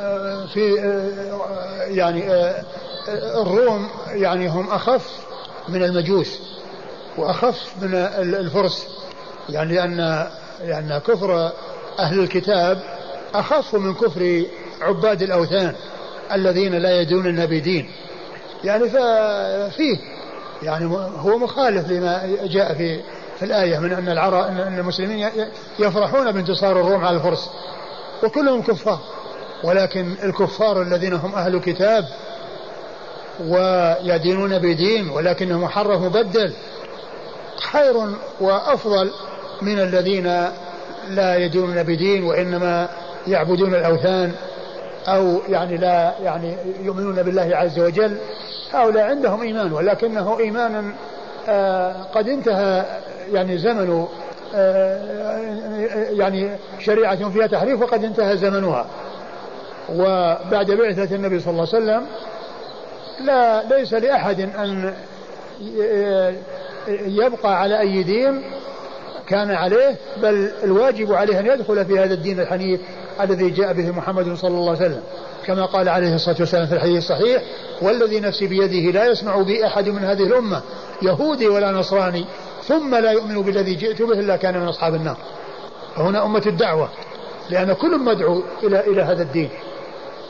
آه، في آه، يعني الروم يعني هم أخف من المجوس وأخف من الفرس يعني لأن لأن كفر أهل الكتاب أخف من كفر عباد الأوثان الذين لا يدون بدين يعني ففيه يعني هو مخالف لما جاء في في الآية من أن العرب أن المسلمين يفرحون بانتصار الروم على الفرس. وكلهم كفار. ولكن الكفار الذين هم أهل كتاب ويدينون بدين ولكنه محرف مبدل خير وأفضل من الذين لا يدينون بدين وإنما يعبدون الأوثان أو يعني لا يعني يؤمنون بالله عز وجل. هؤلاء عندهم إيمان ولكنه إيمان آه، قد انتهى يعني زمن آه، يعني شريعة فيها تحريف وقد انتهى زمنها. وبعد بعثة النبي صلى الله عليه وسلم لا ليس لأحد أن يبقى على أي دين كان عليه بل الواجب عليه أن يدخل في هذا الدين الحنيف الذي جاء به محمد صلى الله عليه وسلم. كما قال عليه الصلاة والسلام في الحديث الصحيح والذي نفسي بيده لا يسمع بي أحد من هذه الأمة يهودي ولا نصراني. ثم لا يؤمن بالذي جئت به إلا كان من أصحاب النار. فهنا أمة الدعوة لأن كل مدعو إلى إلى هذا الدين.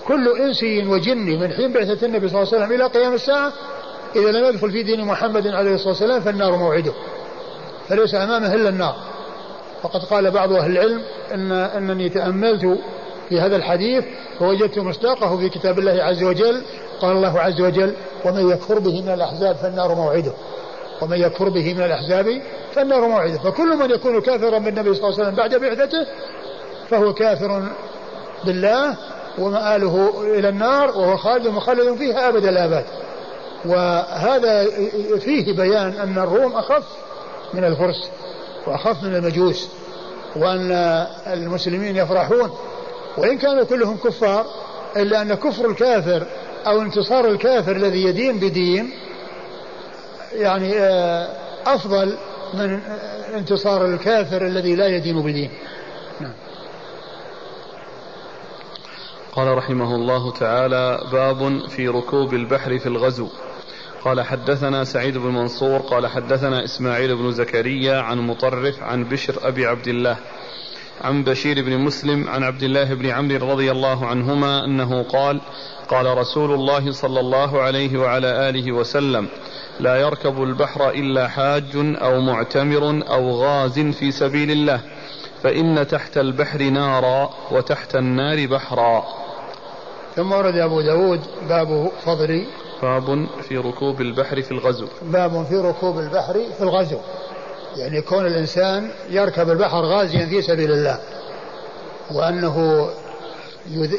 كل إنسي وجني من حين بعثة النبي صلى الله عليه وسلم إلى قيام الساعة إذا لم يدخل في دين محمد عليه الصلاة والسلام فالنار موعده. فليس أمامه إلا النار. وقد قال بعض أهل العلم أن أنني تأملت في هذا الحديث فوجدت مصداقه في كتاب الله عز وجل. قال الله عز وجل ومن يكفر به من الأحزاب فالنار موعده. ومن يكفر به من الأحزاب فالنار موعدة. فكل من يكون كافرا بالنبي صلى الله عليه وسلم بعد بعثته فهو كافر بالله ومآله إلى النار وهو خالد مخلد فيها أبد. الآباد وهذا فيه بيان أن الروم أخف من الفرس وأخف من المجوس وأن المسلمين يفرحون. وإن كانوا كلهم كفار إلا أن كفر الكافر أو انتصار الكافر الذي يدين بدين يعني آه، أفضل من انتصار الكافر الذي لا يدين بدين نعم. قال رحمه الله تعالى باب في ركوب البحر في الغزو. قال حدثنا سعيد بن منصور قال حدثنا إسماعيل بن زكريا عن مطرف عن بشر أبي عبد الله عن بشير بن مسلم عن عبد الله بن عمرو رضي الله عنهما أنه قال قال رسول الله صلى الله عليه وعلى آله وسلم لا يركب البحر إلا حاج أو معتمر أو غاز في سبيل الله فإن تحت البحر نارا وتحت النار بحرا. ثم ورد أبو داود باب فضل باب في ركوب البحر في الغزو. باب في ركوب البحر في الغزو. يعني كون الإنسان يركب البحر غازيا في سبيل الله وأنه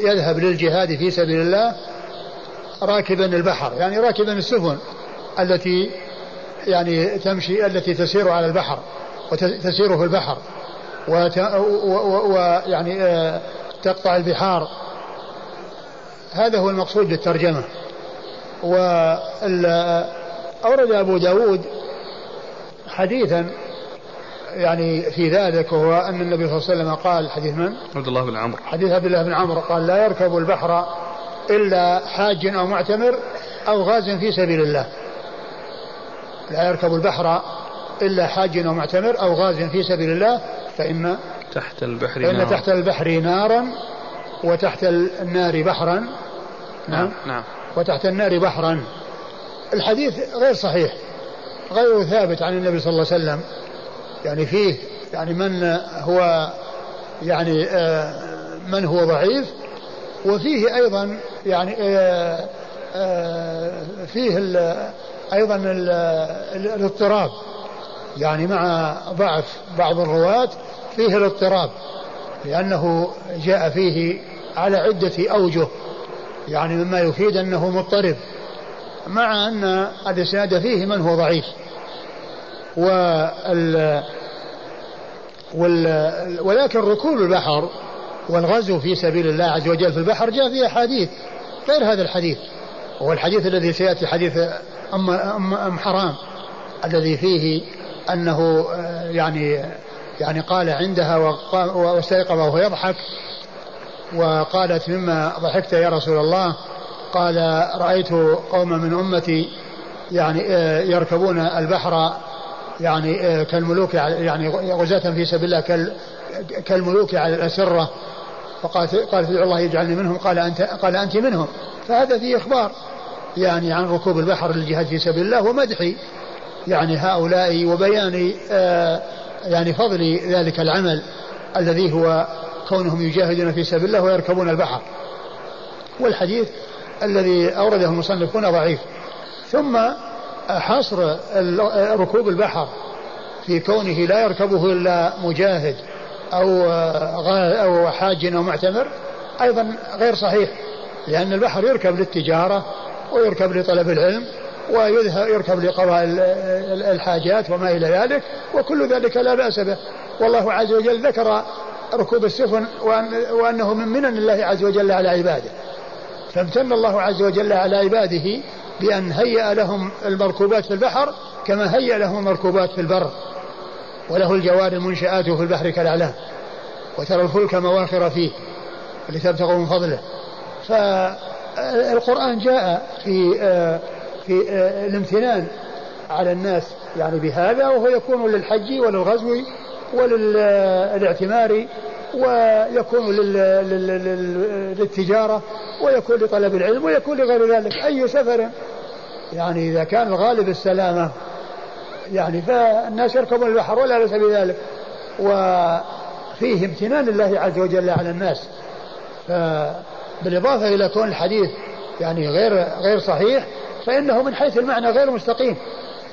يذهب للجهاد في سبيل الله راكبا البحر يعني راكبا السفن. التي يعني تمشي التي تسير على البحر وتسير في البحر ويعني آه، تقطع البحار. هذا هو المقصود بالترجمة. وأورد أبو داود حديثا يعني في ذلك وهو أن النبي صلى الله عليه وسلم قال حديث من؟ عبد الله بن عمرو. حديث عبد الله بن عمرو قال لا يركب البحر إلا حاج أو معتمر أو غاز في سبيل الله. لا يركب البحر إلا حاج أو معتمر أو غاز في سبيل الله فإن تحت البحر فإن نار. تحت البحر نارا وتحت النار بحرا. نعم. نعم, نعم. وتحت النار بحرا. الحديث غير صحيح غير ثابت عن النبي صلى الله عليه وسلم. يعني فيه يعني من هو يعني آه، من هو ضعيف. وفيه أيضا يعني آه، آه، فيه أيضا الاضطراب. يعني مع ضعف بعض الرواة فيه الاضطراب لأنه جاء فيه على عدة أوجه يعني مما يفيد أنه مضطرب مع أن الإسناد فيه من هو ضعيف. وال وال ولكن ركوب البحر والغزو في سبيل الله عز وجل في البحر جاء فيه أحاديث غير هذا الحديث هو الحديث الذي سيأتي حديث أم, أم, حرام الذي فيه أنه يعني يعني قال عندها واستيقظ وهو يضحك وقالت مما ضحكت يا رسول الله؟ قال رأيت قوما من أمتي يعني يركبون البحر يعني آه، كالملوك يعني غزاة في سبيل الله كالملوك على الأسرة. فقالت قالت الله يجعلني منهم قال أنت قال أنت منهم. فهذا فيه إخبار. يعني عن ركوب البحر للجهاد في سبيل الله ومدح يعني هؤلاء وبيان آه، يعني فضل ذلك العمل الذي هو كونهم يجاهدون في سبيل الله ويركبون البحر. والحديث الذي أورده المصنفون ضعيف. ثم حصر ركوب البحر في كونه لا يركبه إلا مجاهد أو أو حاج أو معتمر أيضا غير صحيح لأن البحر يركب للتجارة ويركب لطلب العلم ويركب لقضاء الحاجات وما إلى ذلك وكل ذلك لا بأس به. والله عز وجل ذكر ركوب السفن وأنه من منن الله عز وجل على عباده. فامتن الله عز وجل على عباده بأن هيأ لهم المركوبات في البحر كما هيأ لهم المركوبات في البر. وله الجوار المنشآت في البحر كالأعلام. وترى الفلك مواخر فيه لتبتغوا من فضله. فالقرآن جاء في في الامتنان على الناس يعني بهذا وهو يكون للحج وللغزو وللاعتمار ويكون للتجارة ويكون لطلب العلم ويكون لغير ذلك. أي سفر يعني إذا كان الغالب السلامة يعني فالناس يركبون البحر ولا بأس بذلك. وفيه امتنان لله عز وجل على الناس. بالإضافة إلى كون الحديث يعني غير غير صحيح فإنه من حيث المعنى غير مستقيم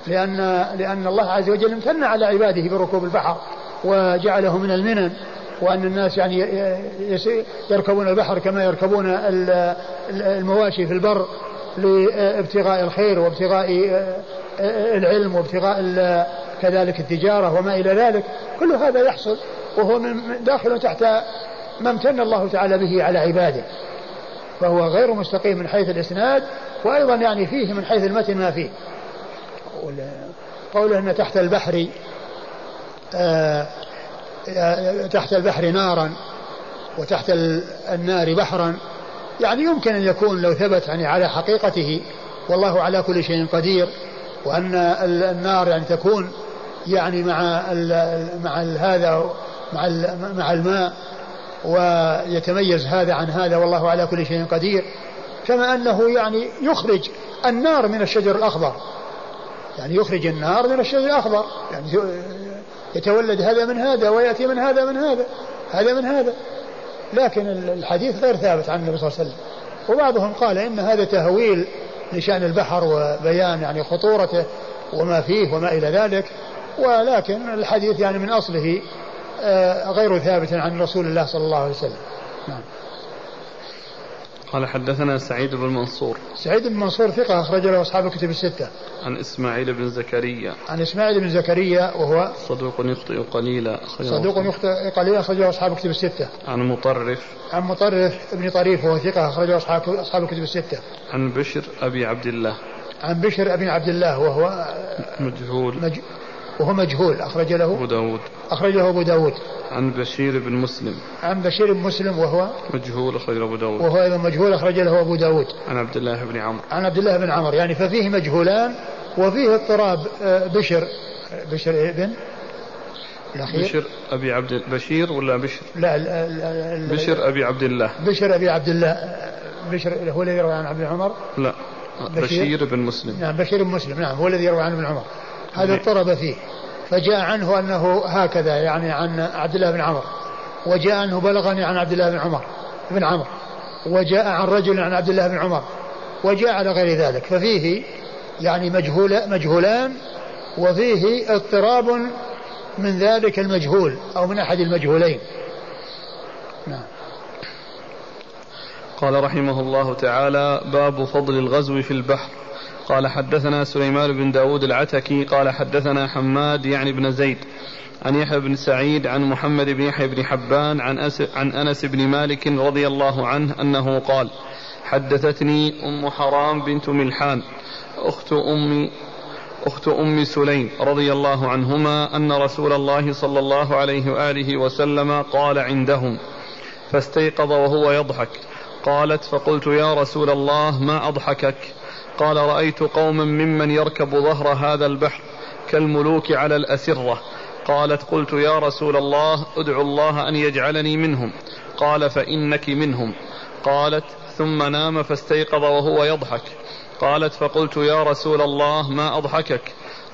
لأن لأن الله عز وجل امتن على عباده بركوب البحر وجعله من المنن وأن الناس يعني يركبون البحر كما يركبون المواشي في البر لابتغاء الخير وابتغاء العلم وابتغاء كذلك التجارة وما إلى ذلك. كل هذا يحصل وهو من داخل تحت ما امتن الله تعالى به على عباده. فهو غير مستقيم من حيث الإسناد وأيضا يعني فيه من حيث المتن ما فيه. قوله أن تحت البحر آه، تحت البحر نارا وتحت النار بحرا يعني يمكن أن يكون لو ثبت يعني على حقيقته والله على كل شيء قدير وأن النار يعني تكون يعني مع مع هذا مع مع الماء ويتميز هذا عن هذا والله على كل شيء قدير كما أنه يعني يخرج النار من الشجر الأخضر. يعني يخرج النار من الشجر الأخضر يعني يتولد هذا من هذا ويأتي من هذا من هذا هذا من هذا. لكن الحديث غير ثابت عن النبي صلى الله عليه وسلم. وبعضهم قال إن هذا تهويل لشأن البحر وبيان يعني خطورته وما فيه وما إلى ذلك. ولكن الحديث يعني من أصله غير ثابت عن رسول الله صلى الله عليه وسلم. نعم. قال حدثنا سعيد بن منصور. سعيد بن منصور ثقة أخرج له أصحاب الكتب الستة. عن إسماعيل بن زكريا. عن إسماعيل بن زكريا وهو صدوق يخطئ قليلا. صدوق يخطئ قليلا أخرج له أصحاب الكتب الستة. عن مطرف. عن مطرف بن طريف وهو ثقة أخرج له أصحاب أصحاب الكتب الستة. عن بشر أبي عبد الله. عن بشر أبي عبد الله وهو مجهول. مج... وهو مجهول أخرج له أبو داود. أخرج له أبو داود. عن بشير بن مسلم. عن بشير بن مسلم وهو مجهول أخرج له أبو داود. وهو أيضا مجهول أخرج له أبو داود. عن عبد الله بن عمرو. عن عبد الله بن عمرو يعني ففيه مجهولان وفيه اضطراب. آه، بشر. بشر بن؟ الأخير. بشر أبي عبد بشير ولا بشر؟ لا, لا, لا, لا بشر أبي عبد الله. بشر أبي عبد الله. بشر هو الذي يروي عن عبد عمر؟ لا بشير, بشير بن مسلم. نعم بشير بن مسلم نعم هو الذي يروي عن ابن عمر. هذا اضطرب فيه. فجاء عنه أنه هكذا يعني عن عبد الله بن عمر. وجاء عنه بلغني عن عبد الله بن عمر بن عمر. وجاء عن رجل عن عبد الله بن عمر. وجاء على غير ذلك. ففيه يعني مجهول مجهولان وفيه اضطراب من ذلك المجهول أو من أحد المجهولين. نعم. قال رحمه الله تعالى باب فضل الغزو في البحر. قال حدثنا سليمان بن داود العتكي قال حدثنا حماد يعني بن زيد. عن يحيى بن سعيد عن محمد بن يحيى بن حبان عن, أس عن أنس بن مالك رضي الله عنه أنه قال حدثتني أم حرام بنت ملحان أخت أم أخت أم سليم رضي الله عنهما أن رسول الله صلى الله عليه وآله وسلم قال عندهم فاستيقظ وهو يضحك. قالت فقلت يا رسول الله ما أضحكك؟ قال رأيت قوما ممن يركب ظهر هذا البحر كالملوك على الأسرة. قالت قلت يا رسول الله ادعو الله أن يجعلني منهم. قال فإنك منهم. قالت ثم نام فاستيقظ وهو يضحك. قالت فقلت يا رسول الله ما أضحكك؟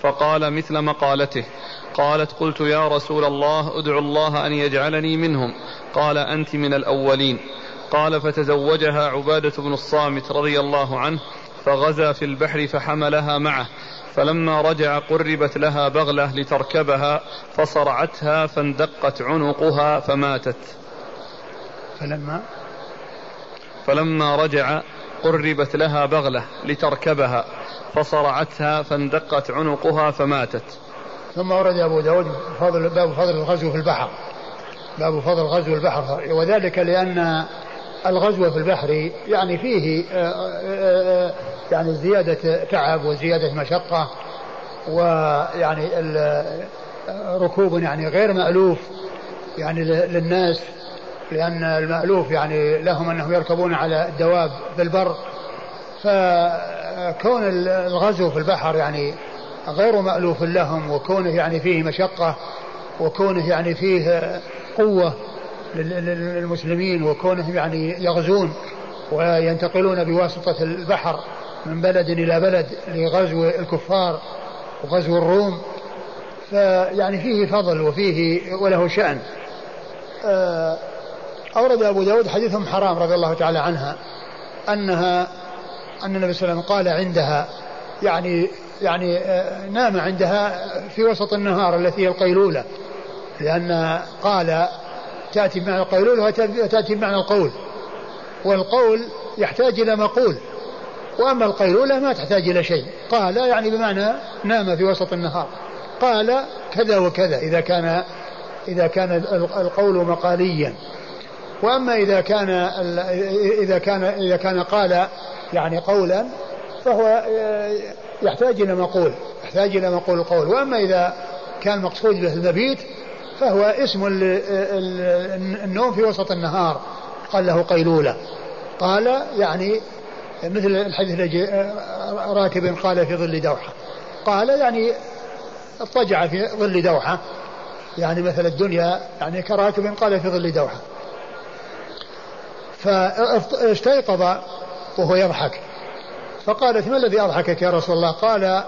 فقال مثل مقالته. قالت قلت يا رسول الله ادعو الله أن يجعلني منهم. قال أنت من الأولين. قال فتزوجها عبادة بن الصامت رضي الله عنه فغزا في البحر فحملها معه. فلما رجع قربت لها بغلة لتركبها فصرعتها فاندقت عنقها فماتت. فلما؟ فلما رجع قربت لها بغلة لتركبها فصرعتها فاندقت عنقها فماتت. ثم ورد أبو داود فضل باب فضل الغزو في البحر. باب فضل غزو البحر. وذلك لأن الغزو في البحر يعني فيه آه، آه، آه، يعني زيادة تعب وزيادة مشقة ويعني ركوب يعني غير مألوف يعني للناس لأن المألوف يعني لهم أنهم يركبون على الدواب في البر. فكون الغزو في البحر يعني غير مألوف لهم وكونه يعني فيه مشقة وكونه يعني فيه قوة للمسلمين وكونهم يعني يغزون وينتقلون بواسطة البحر من بلد إلى بلد لغزو الكفار وغزو الروم. فيعني فيه فضل وفيه وله شأن. آه، أورد أبو داود حديث أم حرام رضي الله تعالى عنها أنها أن النبي صلى الله عليه وسلم قال عندها يعني يعني آه، نام عندها في وسط النهار التي هي القيلولة لأن قال تأتي بمعنى القيلولة وتأتي بمعنى القول. والقول يحتاج إلى مقول. وأما القيلولة ما تحتاج إلى شيء. قال يعني بمعنى نام في وسط النهار. قال كذا وكذا إذا كان إذا كان القول مقاليا. وأما إذا كان إذا كان إذا كان قال يعني قولا فهو يحتاج إلى مقول يحتاج إلى مقول القول. وأما إذا كان مقصود به المبيت فهو اسم النوم في وسط النهار. قال له قيلولة. قال يعني مثل الحديث راكب قال في ظل دوحة. قال يعني اضطجع في ظل دوحة. يعني مثل الدنيا يعني كراكب قال في ظل دوحة. فاستيقظ وهو يضحك. فقالت ما الذي أضحكك يا رسول الله؟ قال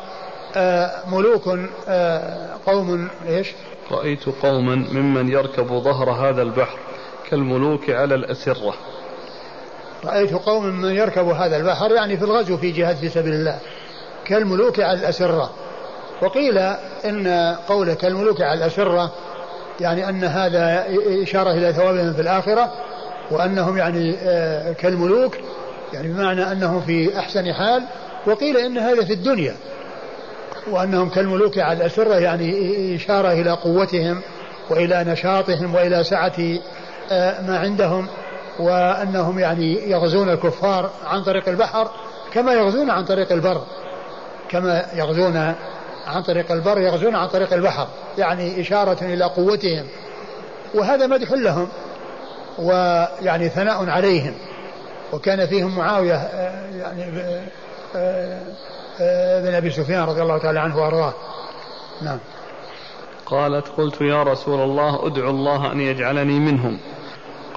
آه ملوك آه قوم إيش؟ رأيت قوما ممن يركب ظهر هذا البحر كالملوك على الأسرة. رأيت قوم من يركب هذا البحر يعني في الغزو في جهاد في سبيل الله كالملوك على الأسرة. وقيل إن قولك كالملوك على الأسرة يعني أن هذا إشارة إلى ثوابهم في الآخرة وأنهم يعني آه، كالملوك يعني بمعنى أنهم في أحسن حال. وقيل إن هذا في الدنيا. وأنهم كالملوك على الأسرة يعني إشارة إلى قوتهم وإلى نشاطهم وإلى سعة آه، ما عندهم وأنهم يعني يغزون الكفار عن طريق البحر كما يغزون عن طريق البر كما يغزون عن طريق البر يغزون عن طريق البحر يعني إشارة إلى قوتهم. وهذا مدح لهم ويعني ثناء عليهم. وكان فيهم معاوية آه، يعني آه، بن أبي سفيان رضي الله تعالى عنه وأرضاه. نعم. قالت قلت يا رسول الله أدعو الله أن يجعلني منهم.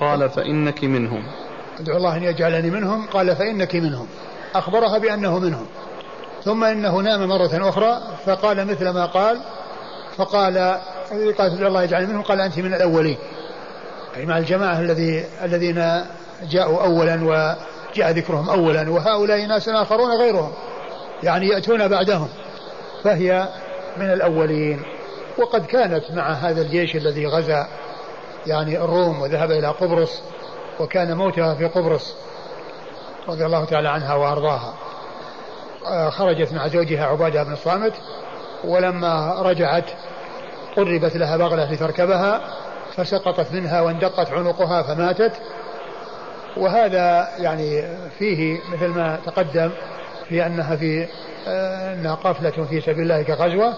قال فإنك منهم. أدعو الله أن يجعلني منهم. قال فإنك منهم. أخبرها بأنه منهم. ثم إنه نام مرة أخرى فقال مثل ما قال فقال قال أدعو الله يجعلني منهم. قال أنت من الأولين. أي مع الجماعة الذي الذين جاءوا أولا وجاء ذكرهم أولا وهؤلاء ناس آخرون غيرهم. يعني يأتون بعدهم فهي من الأولين. وقد كانت مع هذا الجيش الذي غزا يعني الروم وذهب إلى قبرص وكان موتها في قبرص رضي الله تعالى عنها وأرضاها. آه، خرجت مع زوجها عبادة بن الصامت ولما رجعت قربت لها بغلة لتركبها فسقطت منها واندقت عنقها فماتت. وهذا يعني فيه مثل ما تقدم في أنها في آه، أنها قافلة في سبيل الله كغزوة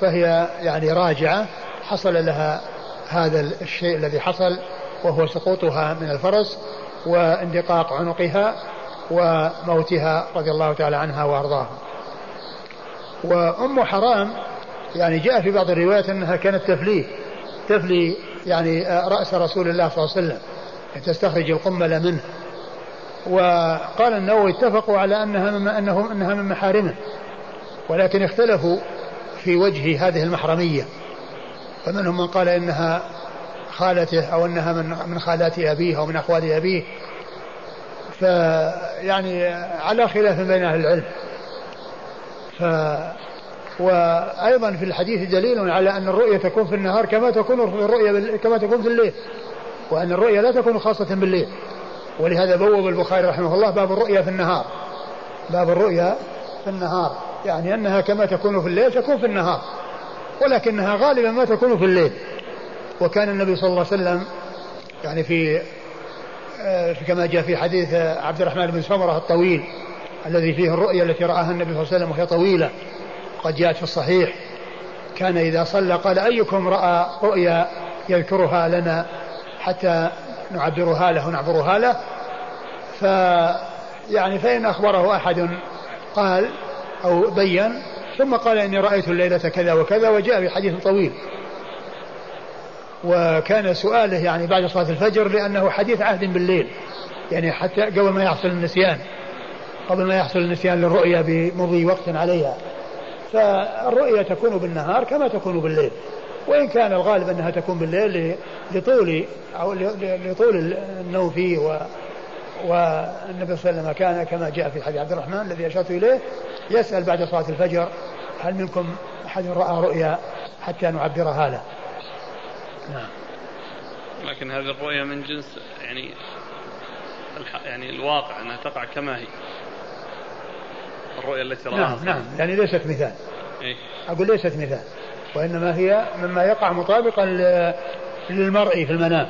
فهي يعني راجعة حصل لها هذا الشيء الذي حصل وهو سقوطها من الفرس واندقاق عنقها وموتها رضي الله تعالى عنها وأرضاها. وأم حرام يعني جاء في بعض الروايات أنها كانت تفليه تفلي يعني رأس رسول الله صلى الله عليه وسلم تستخرج القمل منه وقال النووي اتفقوا على أنها من انه أنها من محارمه. ولكن اختلفوا في وجه هذه المحرمية. فمنهم من قال إنها خالته أو إنها من من خالات أبيه أو من اخوال أبيه. فيعني على خلاف بين أهل العلم. ف وأيضا في الحديث دليل على أن الرؤية تكون في النهار كما تكون الرؤية كما تكون في الليل. وأن الرؤية لا تكون خاصة بالليل. ولهذا بوب البخاري رحمه الله باب الرؤيا في النهار. باب الرؤيا في النهار. يعني أنها كما تكون في الليل تكون في النهار. ولكنها غالبا ما تكون في الليل. وكان النبي صلى الله عليه وسلم يعني في آه، كما جاء في حديث عبد الرحمن بن سمرة الطويل الذي فيه الرؤيا التي رآها النبي صلى الله عليه وسلم وهي طويلة قد جاءت في الصحيح. كان إذا صلى قال أيكم رأى رؤيا يذكرها لنا حتى نعبرها له نعبرها له. ف يعني فإن أخبره أحد قال أو بين ثم قال إني رأيت الليلة كذا وكذا وجاء بحديث طويل. وكان سؤاله يعني بعد صلاة الفجر لأنه حديث عهد بالليل يعني حتى قبل ما يحصل النسيان قبل ما يحصل النسيان للرؤيا بمضي وقت عليها. فالرؤيا تكون بالنهار كما تكون بالليل. وإن كان الغالب أنها تكون بالليل لطول أو لطول النوم فيه و والنبي صلى الله عليه وسلم كان كما جاء في حديث عبد الرحمن الذي أشرت إليه يسأل بعد صلاة الفجر هل منكم أحد رأى رؤيا حتى نعبرها له نعم. لكن هذه الرؤيا من جنس يعني يعني الواقع أنها تقع كما هي. الرؤيا التي رآها. نعم نعم. يعني ليست مثال. إيه؟ أقول ليست مثال. وإنما هي مما يقع مطابقا للمرء في المنام.